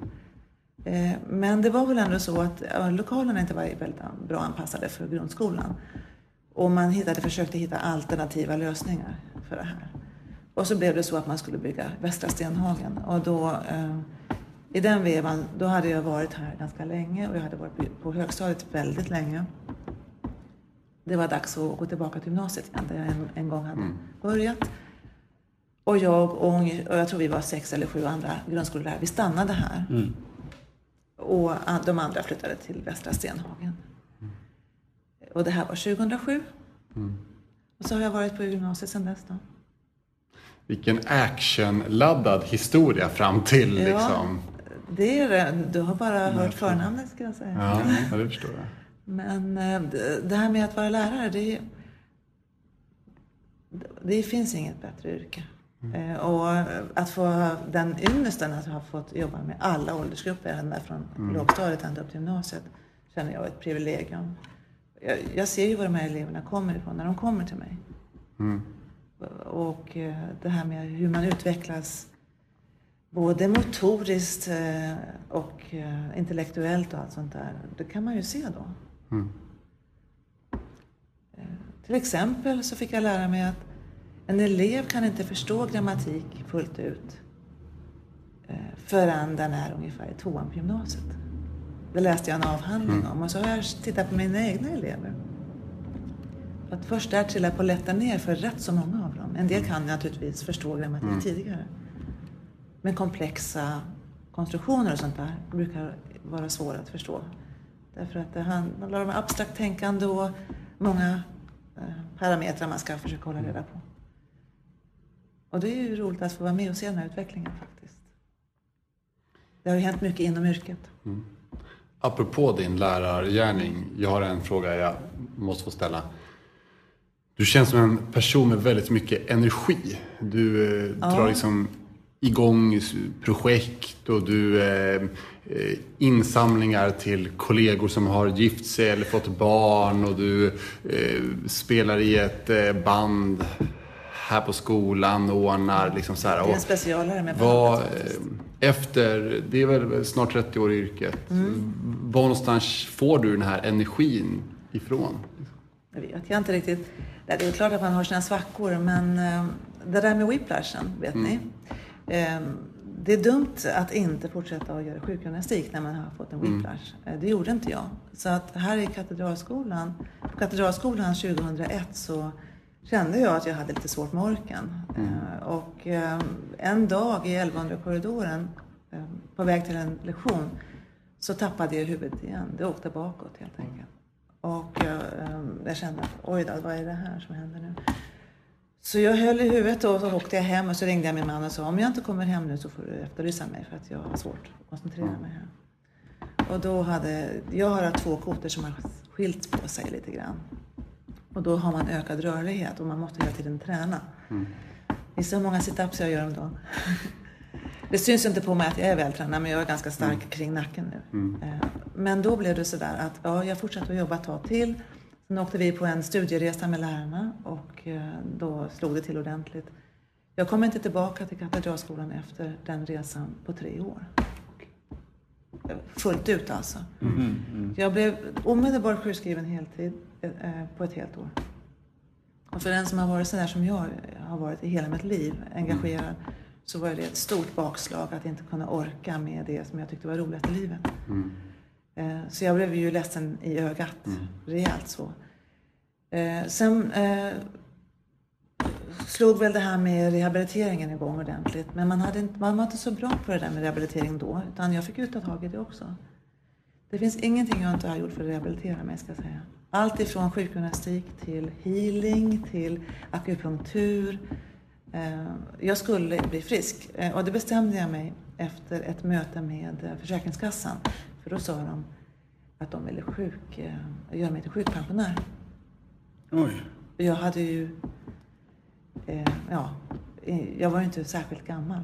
C: men det var väl ändå så att lokalerna inte var väldigt bra anpassade för grundskolan. Och man hittade, försökte hitta alternativa lösningar för det här. Och så blev det så att man skulle bygga Västra Stenhagen. Och då, eh, i den vevan, då hade jag varit här ganska länge och jag hade varit på- högstadiet väldigt länge. Det var dags att gå tillbaka till gymnasiet igen, där jag en, en gång hade börjat. Och jag och, och jag tror vi var sex eller sju andra grundskolelärare, vi stannade här. Och de andra flyttade till Västra Stenhagen. Och det här var 2007. Och så har jag varit på gymnasiet sedan dess då.
B: Vilken actionladdad historia fram till liksom.
C: det är det. Du har bara hört förnamnet ska jag säga.
B: Ja, ja, det förstår jag.
C: Men eh, det- det här med att vara lärare, det, är- det finns inget bättre yrke. Eh, Och att få den ynnesten att ha fått jobba med alla åldersgrupper, ända från lågstadiet ända upp till gymnasiet, känner jag är ett privilegium. Jag, jag ser ju var de här eleverna kommer ifrån när de kommer till mig. Och eh, det här med hur man utvecklas både motoriskt eh, och intellektuellt och allt sånt där, det kan man ju se då. Eh, Till exempel så fick jag lära mig att en elev kan inte förstå grammatik fullt ut eh, förrän den är ungefär i tvåan på gymnasiet. Det läste jag en avhandling om och så har jag tittat på mina egna elever. Att först där trillar polletten ner för rätt så många av dem. En del kan naturligtvis förstå grammatik tidigare. Men komplexa konstruktioner och sånt där brukar vara svåra att förstå. Därför att det handlar om abstrakt tänkande och många eh, parametrar man ska försöka hålla reda på. Och det är ju roligt att få vara med och se den här utvecklingen faktiskt. Det har ju hänt mycket inom yrket.
B: Apropå din lärargärning, jag har en fråga jag måste få ställa. Du känns som en person med väldigt mycket energi. Du eh, drar liksom igång projekt och du eh, eh, insamlingar till kollegor som har gift sig eller fått barn och du eh, spelar i ett eh, band här på skolan och ordnar liksom så här.
C: Det är en specialare med faktiskt.
B: eh, efter, det är väl snart 30 år i yrket.
C: Mm.
B: Var någonstans får du den här energin ifrån?
C: Det vet jag inte riktigt. Det är klart att man har sina svackor, men eh, det där med whiplashen, vet ni. Eh, Det är dumt att inte fortsätta att göra sjukgymnastik när man har fått en whiplash. Eh, Det gjorde inte jag. Så att här i Katedralskolan, på Katedralskolan 2001 så kände jag att jag hade lite svårt med orken. Eh, Och eh, en dag i 1100-korridoren, eh, på väg till en lektion, så tappade jag huvudet igen. Det åkte bakåt helt enkelt. Och jag, jag kände att oj då, vad är det här som händer nu? Så jag höll i huvudet och så åkte jag hem och så ringde jag min man och sa om jag inte kommer hem nu så får du efterlysa mig för att jag har svårt att koncentrera mig här. Och då hade, jag har två kotor som har skilt på sig lite grann. Och då har man ökad rörlighet och man måste hela tiden träna. Gissa hur många situps jag gör om dagen? Det syns inte på mig att jag är vältränad men jag är ganska stark kring nacken nu. Eh, Men då blev det sådär att ja, jag fortsatte att jobba ett tag till. Sen åkte vi på en studieresa med lärarna och eh, då slog det till ordentligt. Jag kommer inte tillbaka till Katedralskolan efter den resan på tre år. Fullt ut alltså. Jag blev omedelbart sjukskriven heltid på ett helt år. Och för den som har varit sådär som jag har varit i hela mitt liv, engagerad, så var det ett stort bakslag att inte kunna orka med det som jag tyckte var roligt i livet. Eh, Så jag blev ju ledsen i ögat, rejält så. Eh, Sen eh, slog väl det här med rehabiliteringen igång ordentligt. Men man, hade inte, man var inte så bra på det där med rehabilitering då, utan jag fick ju ta tag i det också. Det finns ingenting jag inte har gjort för att rehabilitera mig, ska jag säga. Allt ifrån sjukgymnastik till healing, till akupunktur. Eh, Jag skulle bli frisk eh, och det bestämde jag mig efter ett möte med eh, Försäkringskassan. För då sa de att de ville sjuk, göra mig till sjukpensionär.
A: Oj.
C: Jag hade ju... Ja, jag var ju inte särskilt gammal.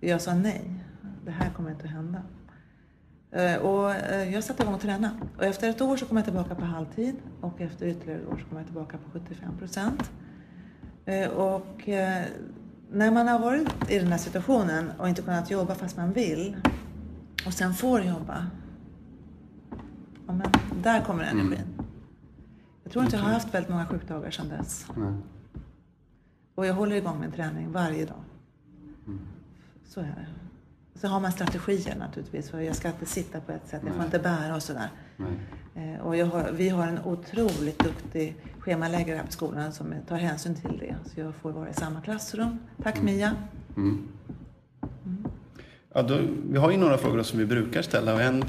C: Jag sa nej, det här kommer inte att hända. Eh, och eh, jag satte igång att träna. Och efter ett år så kom jag tillbaka på halvtid och efter ytterligare ett år så kom jag tillbaka på 75 procent. Eh, och när man har varit i den här situationen och inte kunnat jobba fast man vill och sen får jobba. Ja, men där kommer energin. Jag tror inte jag har haft väldigt många sjukdagar sedan dess.
B: Nej.
C: Och jag håller igång min träning varje dag. Så är det. Så har man strategier naturligtvis. För jag ska inte sitta på ett sätt, jag får inte bära och sådär. Eh, Och har, vi har en otroligt duktig schemaläggare här på skolan som tar hänsyn till det. Så jag får vara i samma klassrum. Tack Mia.
A: Ja, då, vi har ju några frågor som vi brukar ställa och en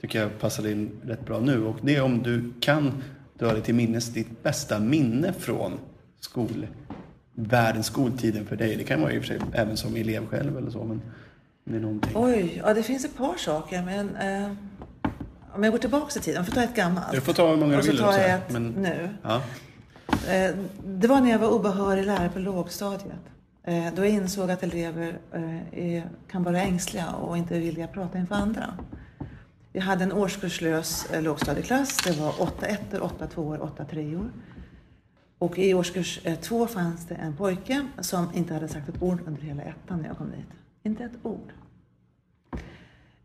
A: tycker jag passar in rätt bra nu. Och det är om du kan dra dig till minnes ditt bästa minne från skolvärlden, skoltiden för dig. Det kan vara i och för sig även som elev själv eller så. Men är någonting.
C: Oj, ja det finns ett par saker. Men eh, om jag går tillbaka i tiden, jag får ta ett gammalt.
A: Du får ta hur många
C: och
A: du vill.
C: tar
A: så
C: jag
A: här,
C: ett
A: men-
C: nu.
A: Ja.
C: Eh, Det var när jag var obehörig lärare på lågstadiet. eh, då jag insåg att elever eh, är, kan vara ängsliga och inte vilja prata inför andra. Vi hade en årskurslös eh, lågstadieklass. Det var åtta ettor, åtta tvåor, åtta treor. Och i årskurs eh, två fanns det en pojke som inte hade sagt ett ord under hela ettan när jag kom dit. Inte ett ord.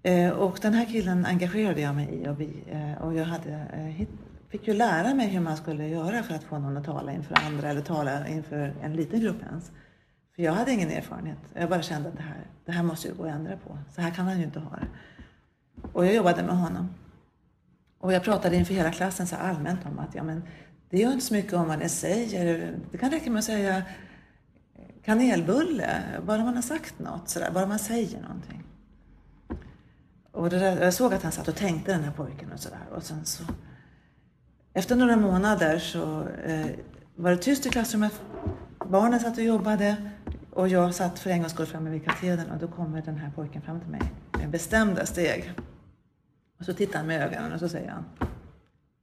C: Eh, och den här killen engagerade jag mig i och, vi, eh, och jag hade, eh, fick ju lära mig hur man skulle göra för att få någon att tala inför andra eller tala inför en liten grupp ens. För jag hade ingen erfarenhet. Jag bara kände att det här, det här måste ju gå att ändra på. Så här kan han ju inte ha det. Och jag jobbade med honom. Och jag pratade inför hela klassen så allmänt om att ja, men det gör inte så mycket om vad ni säger. Det kan räcka med att säga kanelbulle, bara man har sagt något, så där, bara man säger någonting. Och där, jag såg att han satt och tänkte den här pojken och sådär. Och sen så, efter några månader så eh, var det tyst i klassrummet. Barnen satt och jobbade och jag satt för en gångs skull framme vid katedern och då kommer den här pojken fram till mig med bestämda steg. Och så tittar han med ögonen och så säger han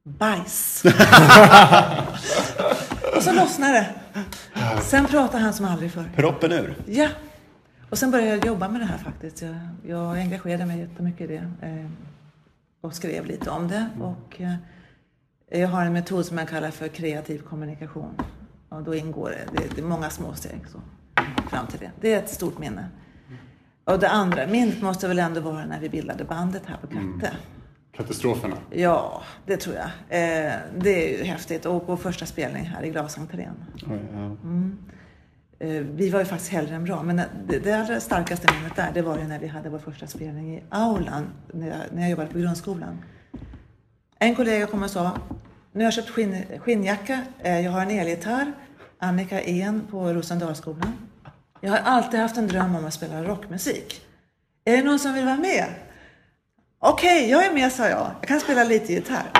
C: Bajs! och så lossnar det. Sen pratar han som aldrig förr.
A: Proppen ur.
C: Ja. Och sen började jag jobba med det här faktiskt. Jag, jag engagerade mig jättemycket i det. Eh, och skrev lite om det. Och, eh, jag har en metod som jag kallar för kreativ kommunikation. Och då ingår det, det, det är många små steg så, fram till det. Det är ett stort minne. Och det andra minnet måste väl ändå vara när vi bildade bandet här på Katte.
B: Katastroferna.
C: Ja, det tror jag. Eh, det är ju häftigt. Och vår första spelning här i Glasentrén. Eh, Eh, vi var ju faktiskt hellre än bra, men det, det allra starkaste minnet där, det var ju när vi hade vår första spelning i aulan, när jag, när jag jobbade på grundskolan. En kollega kom och sa, nu har jag köpt skinn, skinnjacka, eh, jag har en elgitarr, Annika En på Rosendalsskolan. Jag har alltid haft en dröm om att spela rockmusik. Är det någon som vill vara med? Okej, jag är med, sa jag. Jag kan spela lite gitarr.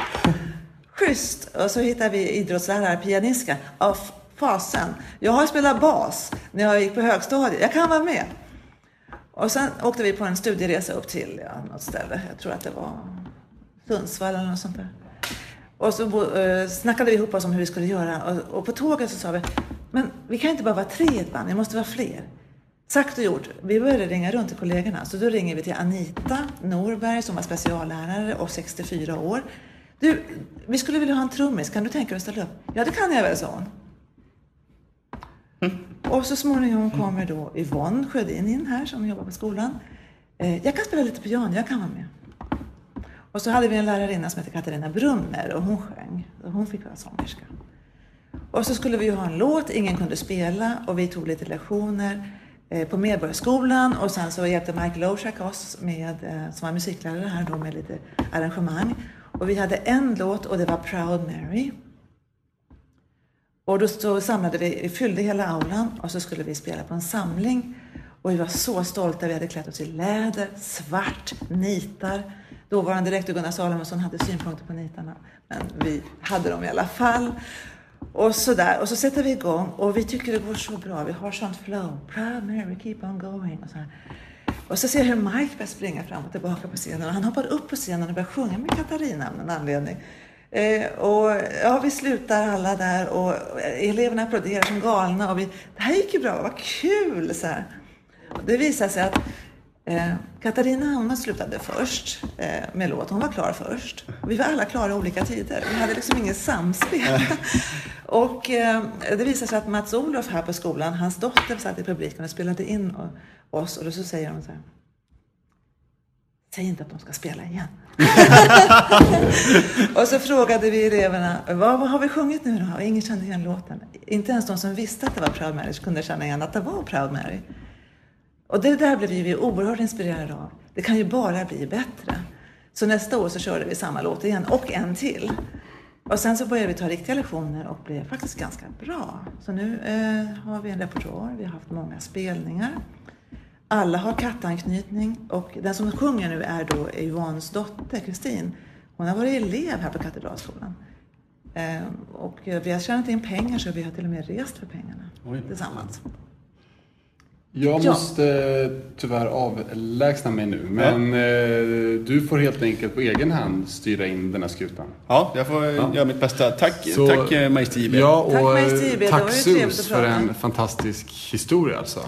C: Schysst! Och så hittade vi idrottslärare, pianistska. Fasen. Jag har spelat bas när jag gick på högstadiet. Jag kan vara med. Och sen åkte vi på en studieresa upp till ja, något ställe. Jag tror att det var Sundsvall eller något sånt där. Och så eh, snackade vi ihop oss om hur vi skulle göra. Och, och på tåget så sa vi, men vi kan inte bara vara tre i ett band, vi måste vara fler. Sagt och gjort, vi började ringa runt till kollegorna. Så då ringer vi till Anita Norberg som var speciallärare och 64 år. Du, vi skulle vilja ha en trummis, kan du tänka dig att ställa upp? Ja, det kan jag väl, sa hon. Och så småningom kommer då Yvonne Sjödin in här som jobbar på skolan. Eh, jag kan spela lite piano, jag kan vara med. Och så hade vi en lärarinna som hette Katarina Brunner och hon sjöng. Hon fick vara sångerska. Och så skulle vi ju ha en låt, ingen kunde spela och vi tog lite lektioner eh, på Medborgarskolan och sen så hjälpte Mike Loshak oss med, eh, som var musiklärare här då med lite arrangemang. Och vi hade en låt och det var Proud Mary. Och då så samlade vi, vi fyllde hela aulan och så skulle vi spela på en samling. Och vi var så stolta, vi hade klätt oss i läder, svart, nitar. Dåvarande rektor Gunnar Salomonsson hade synpunkter på nitarna, men vi hade dem i alla fall. Och så där, och så sätter vi igång och vi tycker det går så bra, vi har sånt flow. Proud Mary, keep on going. Och så, här. och så ser jag hur Mike börjar springa fram och tillbaka på scenen och han hoppar upp på scenen och börjar sjunga med Katarina av någon anledning. Eh, och ja, vi slutar alla där och eleverna applåderar som galna och vi, det här gick ju bra, vad kul! Så här. Det visade sig att eh, Katarina hon slutade först eh, med låt, hon var klar först. Vi var alla klara i olika tider, vi hade liksom ingen samspel. och eh, det visade sig att Mats Olof här på skolan, hans dotter satt i publiken och spelade in oss och då så säger de så här Säg inte att de ska spela igen. och så frågade vi eleverna, vad, vad har vi sjungit nu då? Och ingen kände igen låten. Inte ens de som visste att det var Proud Mary kunde känna igen att det var Proud Mary. Och det där blev vi oerhört inspirerade av. Det kan ju bara bli bättre. Så nästa år så körde vi samma låt igen och en till. Och sen så började vi ta riktiga lektioner och blev faktiskt ganska bra. Så nu eh, har vi en repertoar, vi har haft många spelningar. Alla har kattanknytning och den som sjunger nu är då Yvonnes dotter Kristin. Hon har varit elev här på Katedralskolan. Eh, och vi har tjänat in pengar så vi har till och med rest för pengarna
A: Oj.
C: tillsammans.
B: Jag
C: Ja.
B: måste eh, tyvärr avlägsna mig nu, men eh, du får helt enkelt på egen hand styra in den här skutan.
A: Ja, jag får eh, göra mitt bästa. Tack,
B: Så-
A: tack eh, Majs.
B: Ja, och
C: Tack,
B: tack Sus
C: att
B: för en fantastisk historia alltså.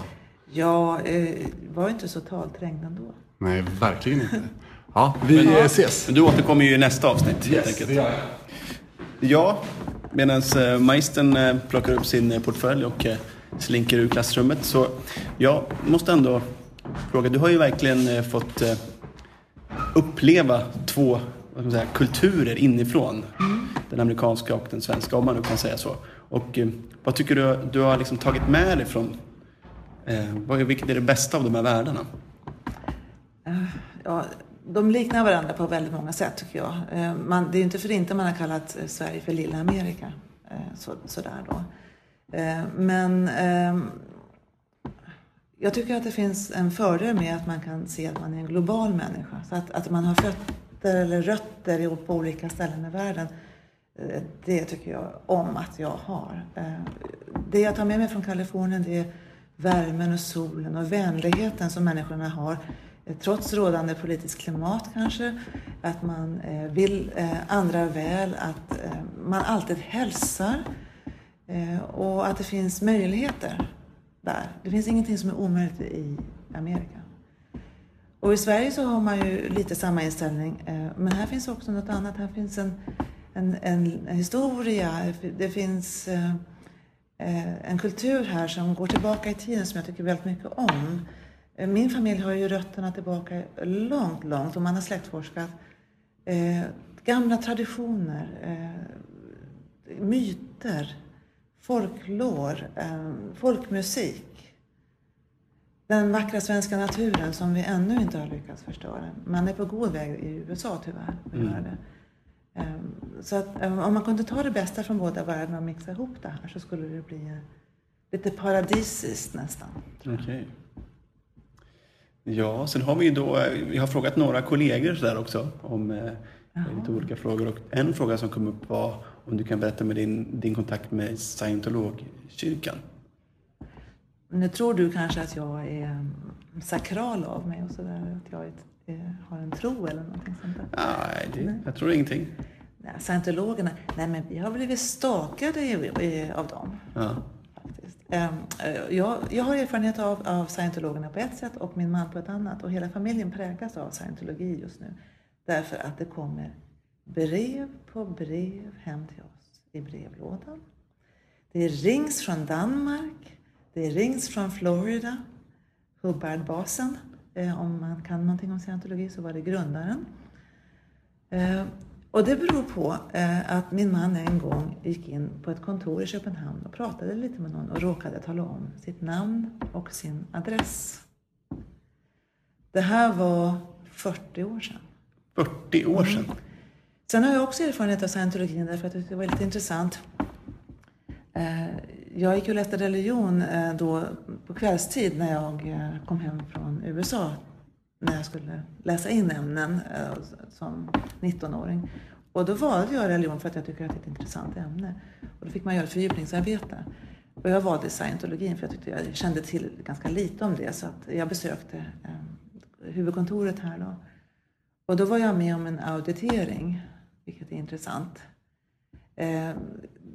C: Jag eh, var ju inte så talträngd ändå.
B: Nej, verkligen inte. Ja, vi eh, ses.
A: Men du återkommer ju i nästa avsnitt helt enkelt.
B: det gör jag.
A: Ja, medan eh, Majsten eh, plockar upp sin eh, portfölj och eh, slinker ur klassrummet så jag måste ändå fråga, du har ju verkligen eh, fått eh, uppleva två vad ska man säga, kulturer inifrån. Den amerikanska och den svenska, om man nu kan säga så. Och eh, vad tycker du du har liksom tagit med dig från, eh, vilket är det bästa av de här världarna?
C: Ja, de liknar varandra på väldigt många sätt tycker jag. Eh, man, det är inte för inte man har kallat eh, Sverige för lilla Amerika. Eh, så, sådär då. Men ehm, jag tycker att det finns en fördel med att man kan se att man är en global människa. Så att, att man har fötter eller rötter på olika ställen i världen. Det tycker jag om att jag har. Det jag tar med mig från Kalifornien det är värmen och solen och vänligheten som människorna har. Eh, trots rådande politiskt klimat kanske. Att man eh, vill eh, andra väl. Att man alltid hälsar. Och att det finns möjligheter där. Det finns ingenting som är omöjligt i Amerika. Och i Sverige så har man ju lite samma inställning. Men här finns också något annat. Här finns en, en, en historia. Det finns en kultur här som går tillbaka i tiden som jag tycker väldigt mycket om. Eh, Min familj har ju rötterna tillbaka långt, långt och man har släktforskat. Eh, Gamla traditioner, eh, myter, folklor, eh, folkmusik. Den vackra svenska naturen som vi ännu inte har lyckats förstöra. Man är på god väg i USA tyvärr att göra det. Ehm, Så att ehm, om man kunde ta det bästa från båda världarna och mixa ihop det här så skulle det bli eh, lite paradisiskt nästan.
A: Okej. Ja, sen har vi då, eh, vi har frågat några kollegor så där också om eh, lite olika frågor. Och en fråga som kom upp var om du kan berätta med din, din kontakt med scientologkyrkan.
C: Nu tror du kanske att jag är mm, sakral av mig och sådär. Att jag är, eh, har en tro eller någonting sånt där.
A: Nej, det, jag tror ingenting.
C: Nej, Scientologerna, nej men vi har blivit stakade av dem.
A: Ja.
C: faktiskt. Ehm, eh, Jag, jag har erfarenhet av, av scientologerna på ett sätt och min man på ett annat. Och hela familjen präglas av scientologi just nu. Därför att det kommer brev på brev hem till oss i brevlådan. Det rings från Danmark. Det rings från Florida. Hubbard-basen. Eh, Om man kan någonting om scientologi så var det grundaren. Eh, Och det beror på eh, att min man en gång gick in på ett kontor i Köpenhamn och pratade lite med någon och råkade tala om sitt namn och sin adress. Det här var 40 år sedan.
A: 40 år sedan.
C: Sen har jag också erfarenhet av scientologin därför att det var lite intressant. Jag gick och läste religion eh, då på kvällstid när jag eh, kom hem från USA. När jag skulle läsa in ämnen eh, som 19-åring. Och då valde jag religion för att jag tycker att det är ett intressant ämne. Och då fick man göra ett fördjupningsarbete. Och jag valde scientologin för jag tyckte jag kände till ganska lite om det. Så att jag besökte huvudkontoret här då. Och då var jag med om en auditering, vilket är intressant.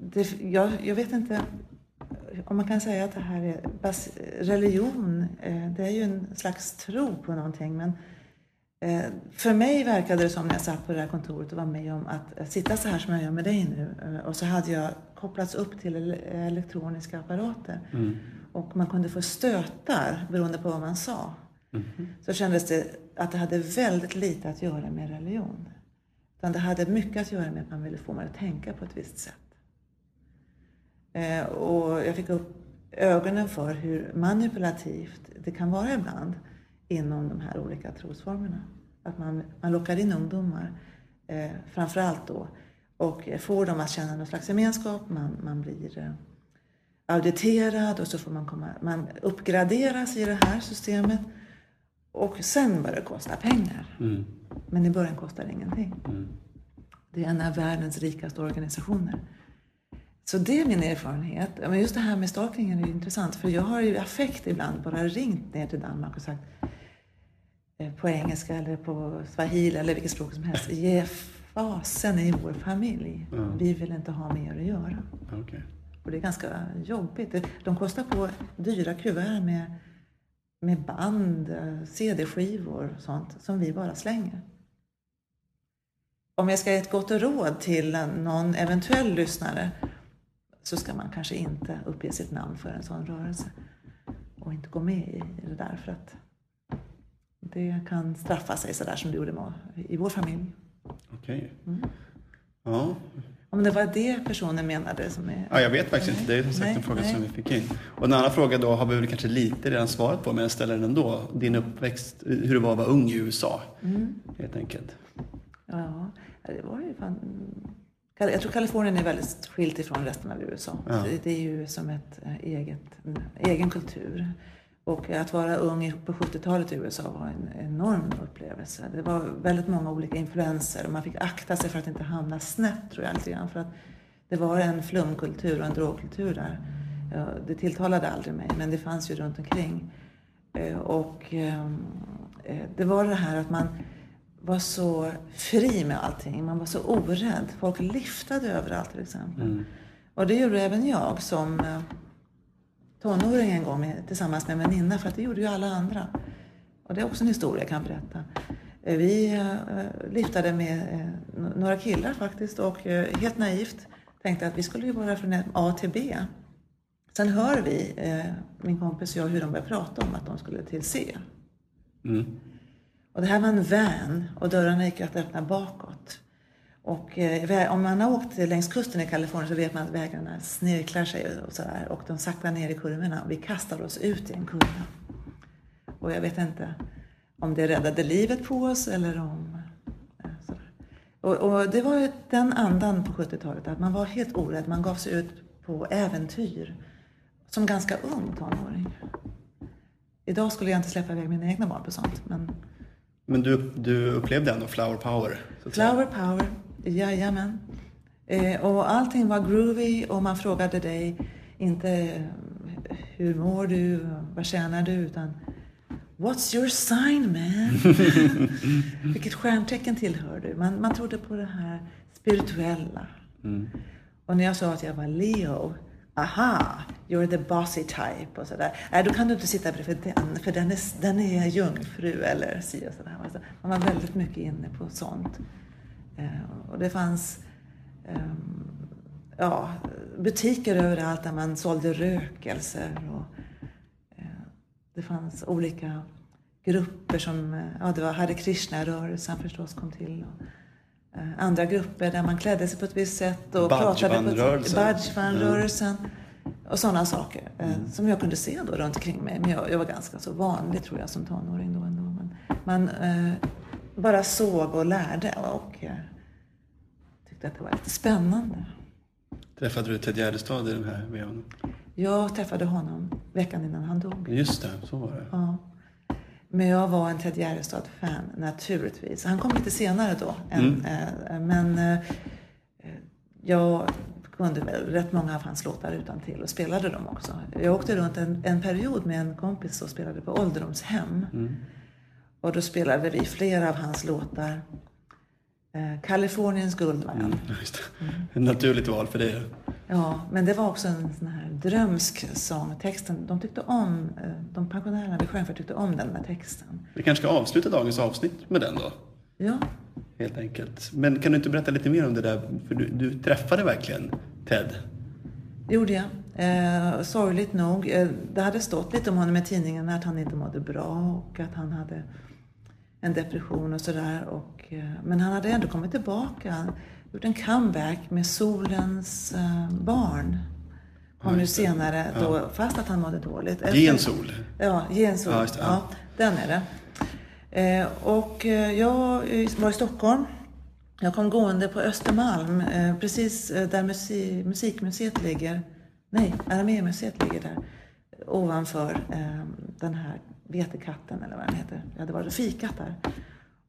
C: Det, jag, jag vet inte om man kan säga att det här är religion. Eh, det är ju en slags tro på någonting. Men eh, för mig verkade det som när jag satt på det här kontoret och var med om att sitta så här som jag gör med dig nu. Eh, och så hade jag kopplats upp till ele- elektroniska apparater. Och man kunde få stötar beroende på vad man sa. Så kändes det att det hade väldigt lite att göra med religion. Utan det hade mycket att göra med att man ville få mig att tänka på ett visst sätt. Eh, och jag fick upp ögonen för hur manipulativt det kan vara ibland inom de här olika trosformerna. Att man, man lockar in ungdomar, eh, framför allt då, och får dem att känna någon slags gemenskap. Man, man blir eh, auditerad och så får man, komma, man uppgraderas i det här systemet. Och sen börjar det kosta pengar. Men i början kostar det ingenting. Det är en av världens rikaste organisationer. Så det är min erfarenhet. Men just det här med stalkingen är intressant för jag har ju affekt ibland bara ringt ner till Danmark och sagt eh, på engelska eller på swahili eller vilket språk som helst. Ge fasen i vår familj.
A: Ja.
C: Vi vill inte ha mer att göra.
A: Okej.
C: Och det är ganska jobbigt. De kostar på dyra kuvert med, med band, eh, CD-skivor och sånt som vi bara slänger. Om jag ska ge ett gott råd till någon eventuell lyssnare så ska man kanske inte uppge sitt namn för en sån rörelse och inte gå med i det där för att det kan straffa sig sådär som det gjorde i vår familj.
A: Okej.
C: Mm.
A: Ja.
C: Om det var det personen menade som är...
A: ja, jag vet faktiskt inte. Det är som sagt
C: Nej,
A: en fråga
C: nej.
A: som vi fick in. Och en annan fråga då har vi väl kanske lite redan svarat på, men jag ställer den ändå. Din uppväxt, hur det var att vara ung i USA,
C: Mm.
A: helt enkelt.
C: Ja, det var ju fan... Jag tror Kalifornien är väldigt skilt ifrån resten av USA.
A: Ja.
C: Det, är ju som ett eh, eget, en egen kultur. Och att vara ung på 70-talet i USA var en enorm upplevelse. Det var väldigt många olika influenser och man fick akta sig för att inte hamna snett tror jag lite grann. För att det var en flumkultur och en drogkultur där. Det tilltalade aldrig mig, men det fanns ju runt omkring. Eh, Och ehm, eh, det var det här att man var så fri med allting. Man var så orädd. Folk liftade överallt till exempel. Och det gjorde även jag som eh, tonåring en gång med, tillsammans med en väninna för att det gjorde ju alla andra. Och det är också en historia jag kan berätta. Eh, Vi eh, liftade med några killar faktiskt och helt naivt tänkte att vi skulle ju vara från A till B. Sen hör vi, min kompis och jag, hur de börjar prata om att de skulle till C.
A: Mm.
C: Och det här var en van och dörrarna gick att öppna bakåt. Och eh, om man har åkt längs kusten i Kalifornien så vet man att vägarna snirklar sig och sådär. Och de saktar ner i kurvorna och vi kastar oss ut i en kurva. Och jag vet inte om det räddade livet på oss eller om... eh, sådär. Och, och det var ju den andan på 70-talet, att man var helt orädd. Man gav sig ut på äventyr som ganska ung tonåring. Idag skulle jag inte släppa iväg mina egna barn på sånt, men
A: men du, du upplevde ändå flower power?
C: Flower power, jajamän. Eh, och allting var groovy och man frågade dig inte hur mår du, vad tjänar du, utan What's your sign man? Vilket stjärntecken tillhör du? Man, man trodde på det här spirituella. Och när jag sa att jag var Leo, aha, you're the bossy type och sådär. Nej, då kan du inte sitta bredvid den, för den är, den är jungfru eller si och sådär. Alltså, Man var väldigt mycket inne på sånt. Eh, och det fanns ehm, ja, butiker överallt där man sålde rökelser. Och, eh, det fanns olika grupper som, eh, ja det var Hare Krishna-rörelsen förstås kom till. Och, andra grupper där man klädde sig på ett visst sätt och pratade på ett.
A: Bhajvan-rörelsen.
C: Och sådana saker eh,
A: Mm.
C: som jag kunde se då runt omkring mig. Men jag, jag var ganska så vanlig tror jag som tonåring då ändå. Men man eh, bara såg och lärde och eh, tyckte att det var lite spännande.
A: Träffade du Ted Gärdestad i den här vevan?
C: Jag träffade honom veckan innan han dog.
A: Just det, så var det.
C: Ja. Men jag var en Ted Gärdestad-fan naturligtvis. Han kom lite senare då. Än, eh, men eh, jag kunde väl rätt många av hans låtar utan till och spelade dem också. Jag åkte runt en, en period med en kompis och spelade på ålderdomshem. Och då spelade vi flera av hans låtar. Eh, Kaliforniens guldman.
A: Det. Ett naturligt val för dig.
C: Ja, men det var också en sån här drömsk sång. Texten, de tyckte om, eh, de pensionärerna vid Stjärnfurt tyckte om den med texten.
A: Vi kanske ska avsluta dagens avsnitt med den då?
C: Ja,
A: Helt enkelt. Men kan du inte berätta lite mer om det där? För du, du träffade verkligen Ted.
C: det gjorde jag. Eh, sorgligt nog. Eh, det hade stått lite om honom i tidningen att han inte mådde bra och att han hade en depression och sådär. Men han hade ändå kommit tillbaka. Gjort en comeback med Solens eh, barn. Kom
A: Ja,
C: nu
A: det.
C: senare,
A: Ja.
C: då, fast att han mådde dåligt.
A: Ge en sol.
C: Ja, Gensol.
A: Ja,
C: Ja,
A: det, ja.
C: den är det. Eh, och eh, jag var i Stockholm. Jag kom gående på Östermalm, eh, precis där musi- Musikmuseet ligger. Nej, Aramémuseet ligger där. Ovanför eh, den här Vetekatten eller vad den heter. Jag hade varit och fikat där.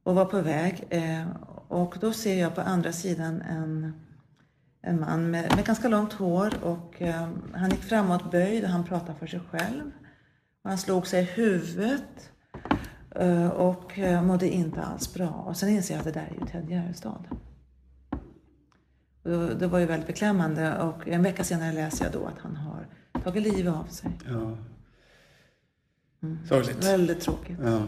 C: Och var på väg. Eh, och då ser jag på andra sidan en, en man med, med ganska långt hår och eh, han gick framåt böjd och han pratade för sig själv. Och han slog sig i huvudet eh, och mådde inte alls bra. Och sen inser jag att det där är ju Ted Gärdestad. Det var ju väldigt beklämmande och en vecka senare läser jag då att han har tagit livet av sig.
A: Ja. Sorgligt.
C: Väldigt tråkigt.
A: Ja.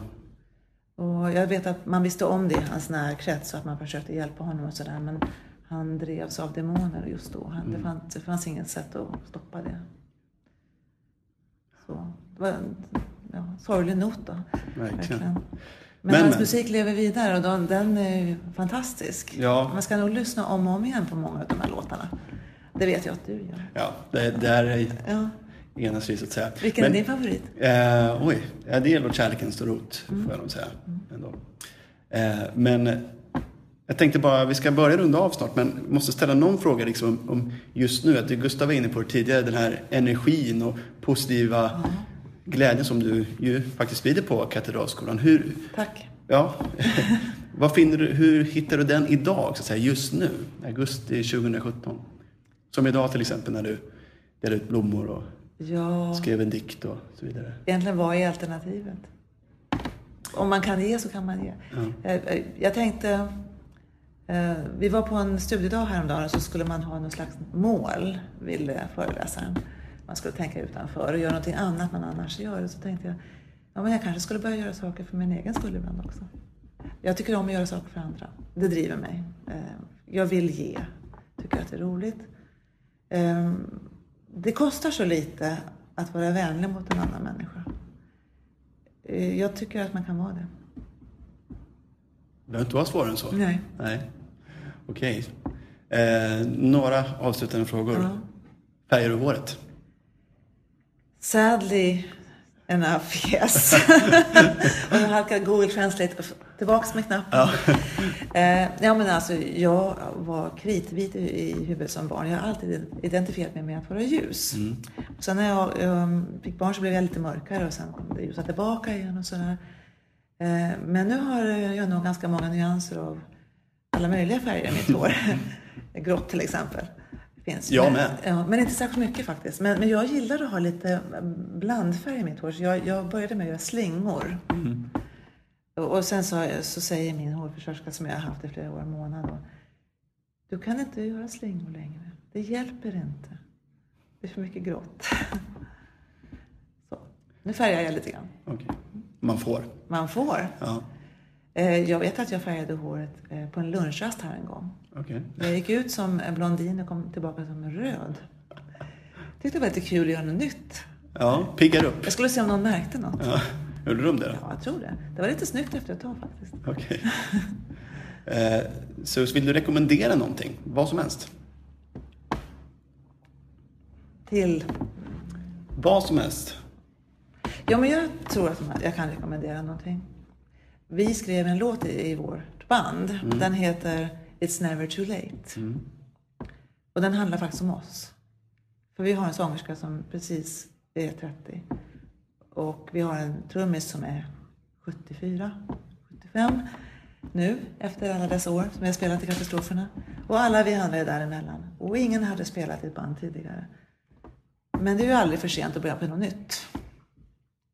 C: Och jag vet att man visste om det i hans närkrets och att man försökte hjälpa honom och sådär. Men han drevs av demoner just då. Han, det, fanns, det fanns inget sätt att stoppa det. Så det var en ja, sorglig not då.
A: Verkligen.
C: Men,
A: Men-
C: hans musik lever vidare och den, den är fantastisk.
A: Ja.
C: Man ska nog lyssna om och om igen på många av de här låtarna. Det vet jag att du gör.
A: Ja, det, där är
C: Ja.
A: Enas vi så att säga.
C: Vilken
A: Men-
C: är din favorit?
A: Eh, oj, ja, det är nog kärleken står rot,
C: Mm.
A: får jag nog säga. Ändå. Eh, men eh, jag tänkte bara, vi ska börja runda av snart, men måste ställa någon fråga liksom, om, om just nu. Att Gustav var inne på det tidigare, den här energin och positiva glädjen som du ju faktiskt sprider på Katedralskolan. Hur,
C: Tack.
A: ja, vad finner du, hur hittar du den idag, så att säga, just nu, augusti 2017? Som idag till exempel när du delade ut blommor och
C: Ja,
A: skrev en dikt och så vidare.
C: egentligen vad är alternativet? Om man kan ge så kan man ge.
A: Ja.
C: Eh, eh, Jag tänkte, eh, vi var på en studiedag häromdagen och så skulle man ha någon slags mål, ville föreläsaren. Man skulle tänka utanför och göra någonting annat man annars gör. Och så tänkte jag, ja men jag kanske skulle börja göra saker för min egen skull ibland också. Jag tycker om att göra saker för andra. Det driver mig. Jag vill ge. Tycker att det är roligt. Det kostar så lite att vara vänlig mot en annan människa. Eh, Jag tycker att man kan vara det.
A: Det behöver inte vara svårare än så.
C: Nej.
A: Nej. Okej. Eh, några avslutande frågor.
C: Ja.
A: Färger du håret?
C: Sadly enough, yes. och nu halkar Google Translate tillbaks med knappen. Ja. Eh, ja, men alltså, jag var kritvit i huvudet som barn. Jag har alltid identifierat mig med att vara ljus. Sen när jag eh, fick barn så blev jag lite mörkare och sen kom det ljusa tillbaka igen och sådär. Eh, men nu har jag nog ganska många nyanser av alla möjliga färger i mitt hår. Grått till exempel. Finns.
A: Jag
C: men,
A: med.
C: Ja, men inte särskilt mycket faktiskt. Men, men jag gillar att ha lite blandfärg i mitt hår. Så jag, jag började med att göra slingor. Och, och sen så, så säger min hårfrisörska som jag har haft i flera år, Mona då. Du kan inte göra slingor längre. Det hjälper inte. Det är för mycket grått. Så. Nu färgar jag lite grann.
A: Okej. Man får.
C: Man får.
A: Ja.
C: Eh, Jag vet att jag färgade håret eh, på en lunchrast här en gång.
A: Okej.
C: Jag gick ut som en blondin och kom tillbaka som en röd. Tyckte det var lite kul att göra något nytt.
A: Ja, piggar upp.
C: Jag skulle se om någon märkte något.
A: Ja. Gjorde de det då?
C: Ja, jag tror det. Det var lite snyggt efter ett tag faktiskt.
A: Okej. Eh, så vill du rekommendera någonting? Vad som helst?
C: Till...
A: Vad som helst?
C: Ja, men jag tror att jag kan rekommendera någonting. Vi skrev en låt i, i vårt band. Den heter It's never too late. Och den handlar faktiskt om oss. För vi har en sångerska som precis är 30. Och vi har en trummis som är 74, 75 nu efter alla dessa år som vi har spelat i katastroferna. Och alla vi andra är däremellan. Och ingen hade spelat i ett band tidigare. Men det är ju aldrig för sent att börja på något nytt.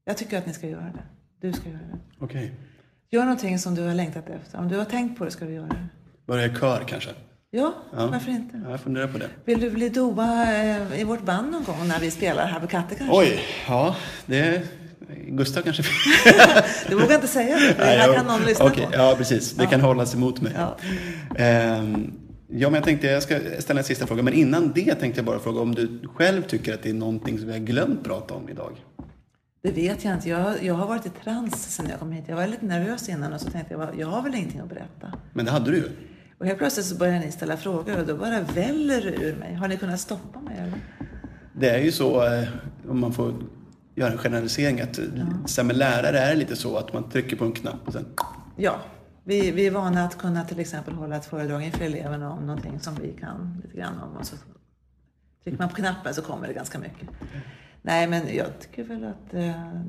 C: Jag tycker att ni ska göra det. Du ska göra det.
A: Okej.
C: Gör någonting som du har längtat efter. Om du har tänkt på det ska du göra det.
A: Börja i kör kanske?
C: Ja,
A: Ja.
C: varför inte?
A: Ja, jag funderar på det.
C: Vill du bli doa eh, i vårt band någon gång när vi spelar här på Katte kanske?
A: Oj, ja, det... Gustav kanske...
C: Du vågar inte säga det, för det här kan någon lyssna
A: okej,
C: på.
A: Ja, precis. Det kan hållas emot mig.
C: Ja.
A: Ehm, ja, men jag tänkte jag ska ställa en sista fråga. Men innan det tänkte jag bara fråga om du själv tycker att det är någonting som vi har glömt prata om idag?
C: Det vet jag inte. Jag, jag har varit i trans sen jag kom hit. Jag var lite nervös innan och så tänkte jag, jag har väl ingenting att berätta.
A: Men det hade du ju.
C: Och helt plötsligt så börjar ni ställa frågor och då bara väller det ur mig. Har ni kunnat stoppa mig eller?
A: Det är ju så, eh, om man får göra en generalisering, att ja. med lärare är det lite så att man trycker på en knapp och sen...
C: Ja, vi, vi är vana att kunna till exempel hålla ett föredrag inför eleverna om någonting som vi kan lite grann om. Och så trycker man på knappen så kommer det ganska mycket. Nej, men jag tycker väl att eh,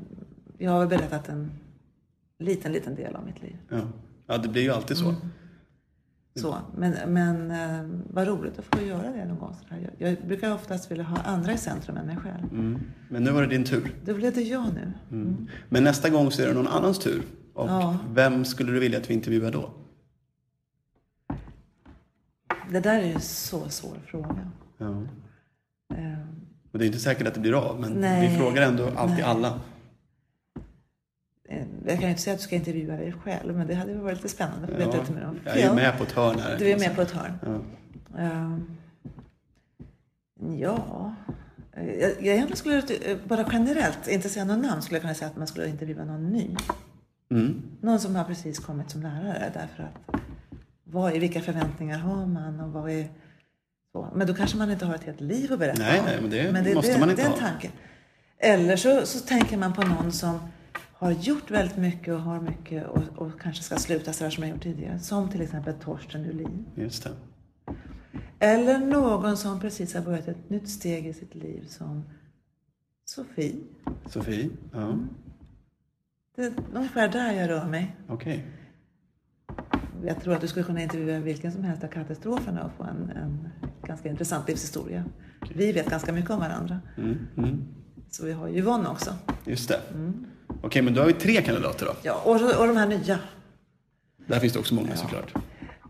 C: jag har berättat en liten, liten del av mitt liv.
A: Ja, ja det blir ju alltid så.
C: Så. Men, men eh, vad roligt att få göra det någon gång. Jag, jag brukar oftast vilja ha andra i centrum än mig själv.
A: Mm. Men nu var det din tur.
C: Då blev det jag nu.
A: Mm. Men nästa gång så är det någon annans tur. Och
C: Ja.
A: vem skulle du vilja att vi intervjuar då?
C: Det där är ju så svår fråga.
A: Ja. Och det är inte säkert att det blir av, men
C: Nej.
A: vi frågar ändå alltid
C: Nej.
A: alla.
C: eh, jag kan inte säga att du ska intervjua dig själv, men det hade varit lite spännande att veta
A: Ja,
C: lite mer om.
A: jag är med på ett hörn här.
C: Du är med på ett hörn.
A: Ja.
C: Ehm, ja, Eh, jag, jag skulle eh, bara generellt, inte säga någon namn, skulle jag kunna säga att man skulle intervjua någon ny.
A: Mm.
C: Någon som har precis kommit som lärare. Därför att vad är, vilka förväntningar har man och vad är så. Men då kanske man inte har ett helt liv att berätta
A: Nej,
C: om.
A: nej, men det måste man inte
C: det är en tanke. Eller så, så tänker man på någon som har gjort väldigt mycket och har mycket och, och kanske ska sluta sådär som jag gjort tidigare. Som till exempel Torsten Ulin.
A: Just det.
C: Eller någon som precis har börjat ett nytt steg i sitt liv som Sofie.
A: Sofie? Ja,
C: Det är ungefär där jag rör mig.
A: okej.
C: Jag tror att du skulle kunna intervjua vilken som helst av katastroferna och få en, en ganska intressant livshistoria. Vi vet ganska mycket om varandra.
A: Mm. Mm.
C: Så vi har ju Yvonne också.
A: Just det. Okej, men då har vi tre kandidater då.
C: Ja, och, och de här nya.
A: Där finns det också många såklart.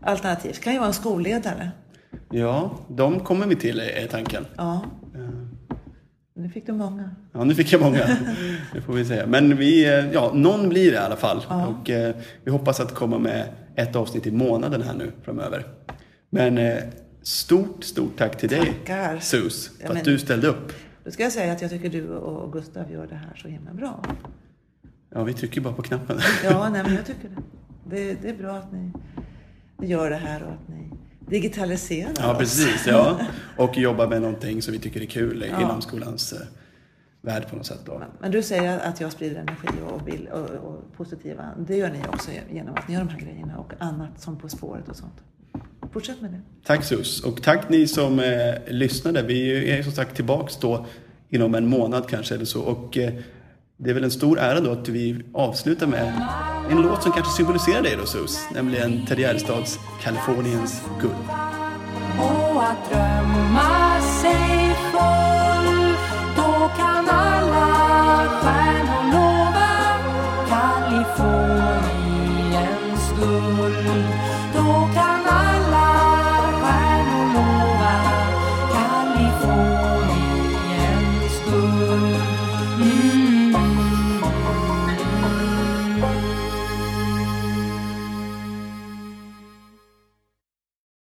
C: Alternativt kan ju vara en skolledare.
A: Ja, de kommer vi till är tanken.
C: Ja,
A: Eh,
C: nu fick du många.
A: Ja, nu fick jag många. Det får vi säga. Men vi, eh, ja, någon blir det i alla fall. Och eh, vi hoppas att komma med ett avsnitt i månaden här nu framöver. Men eh, stort, stort tack till dig,
C: Tackar.
A: Sus, för
C: Ja,
A: att
C: men-
A: du ställde upp.
C: Då ska jag säga att jag tycker du och Gustav gör det här så himla bra.
A: Ja, vi trycker bara på knappen.
C: Ja, nej, men jag tycker det. det. Det är bra att ni, gör det här och att ni digitaliserar
A: Ja,
C: oss.
A: precis. Ja. Och jobba med någonting som vi tycker är kul inom skolans eh, värld på något sätt. Då.
C: Men du säger att jag sprider energi och, bild och, och positiva. Det gör ni också genom att ni gör de här grejerna och annat som På spåret och sånt. Fortsätt med det.
A: Tack Sus och tack ni som eh, lyssnade. Vi är som sagt tillbaks då inom en månad kanske eller så. Och eh, det är väl en stor ära då att vi avslutar med en låt som kanske symboliserar dig då Sus. Nämligen Ted Gärdestads Kaliforniens guld.
D: och att drömma sig full. och kan alla stjärnor nå?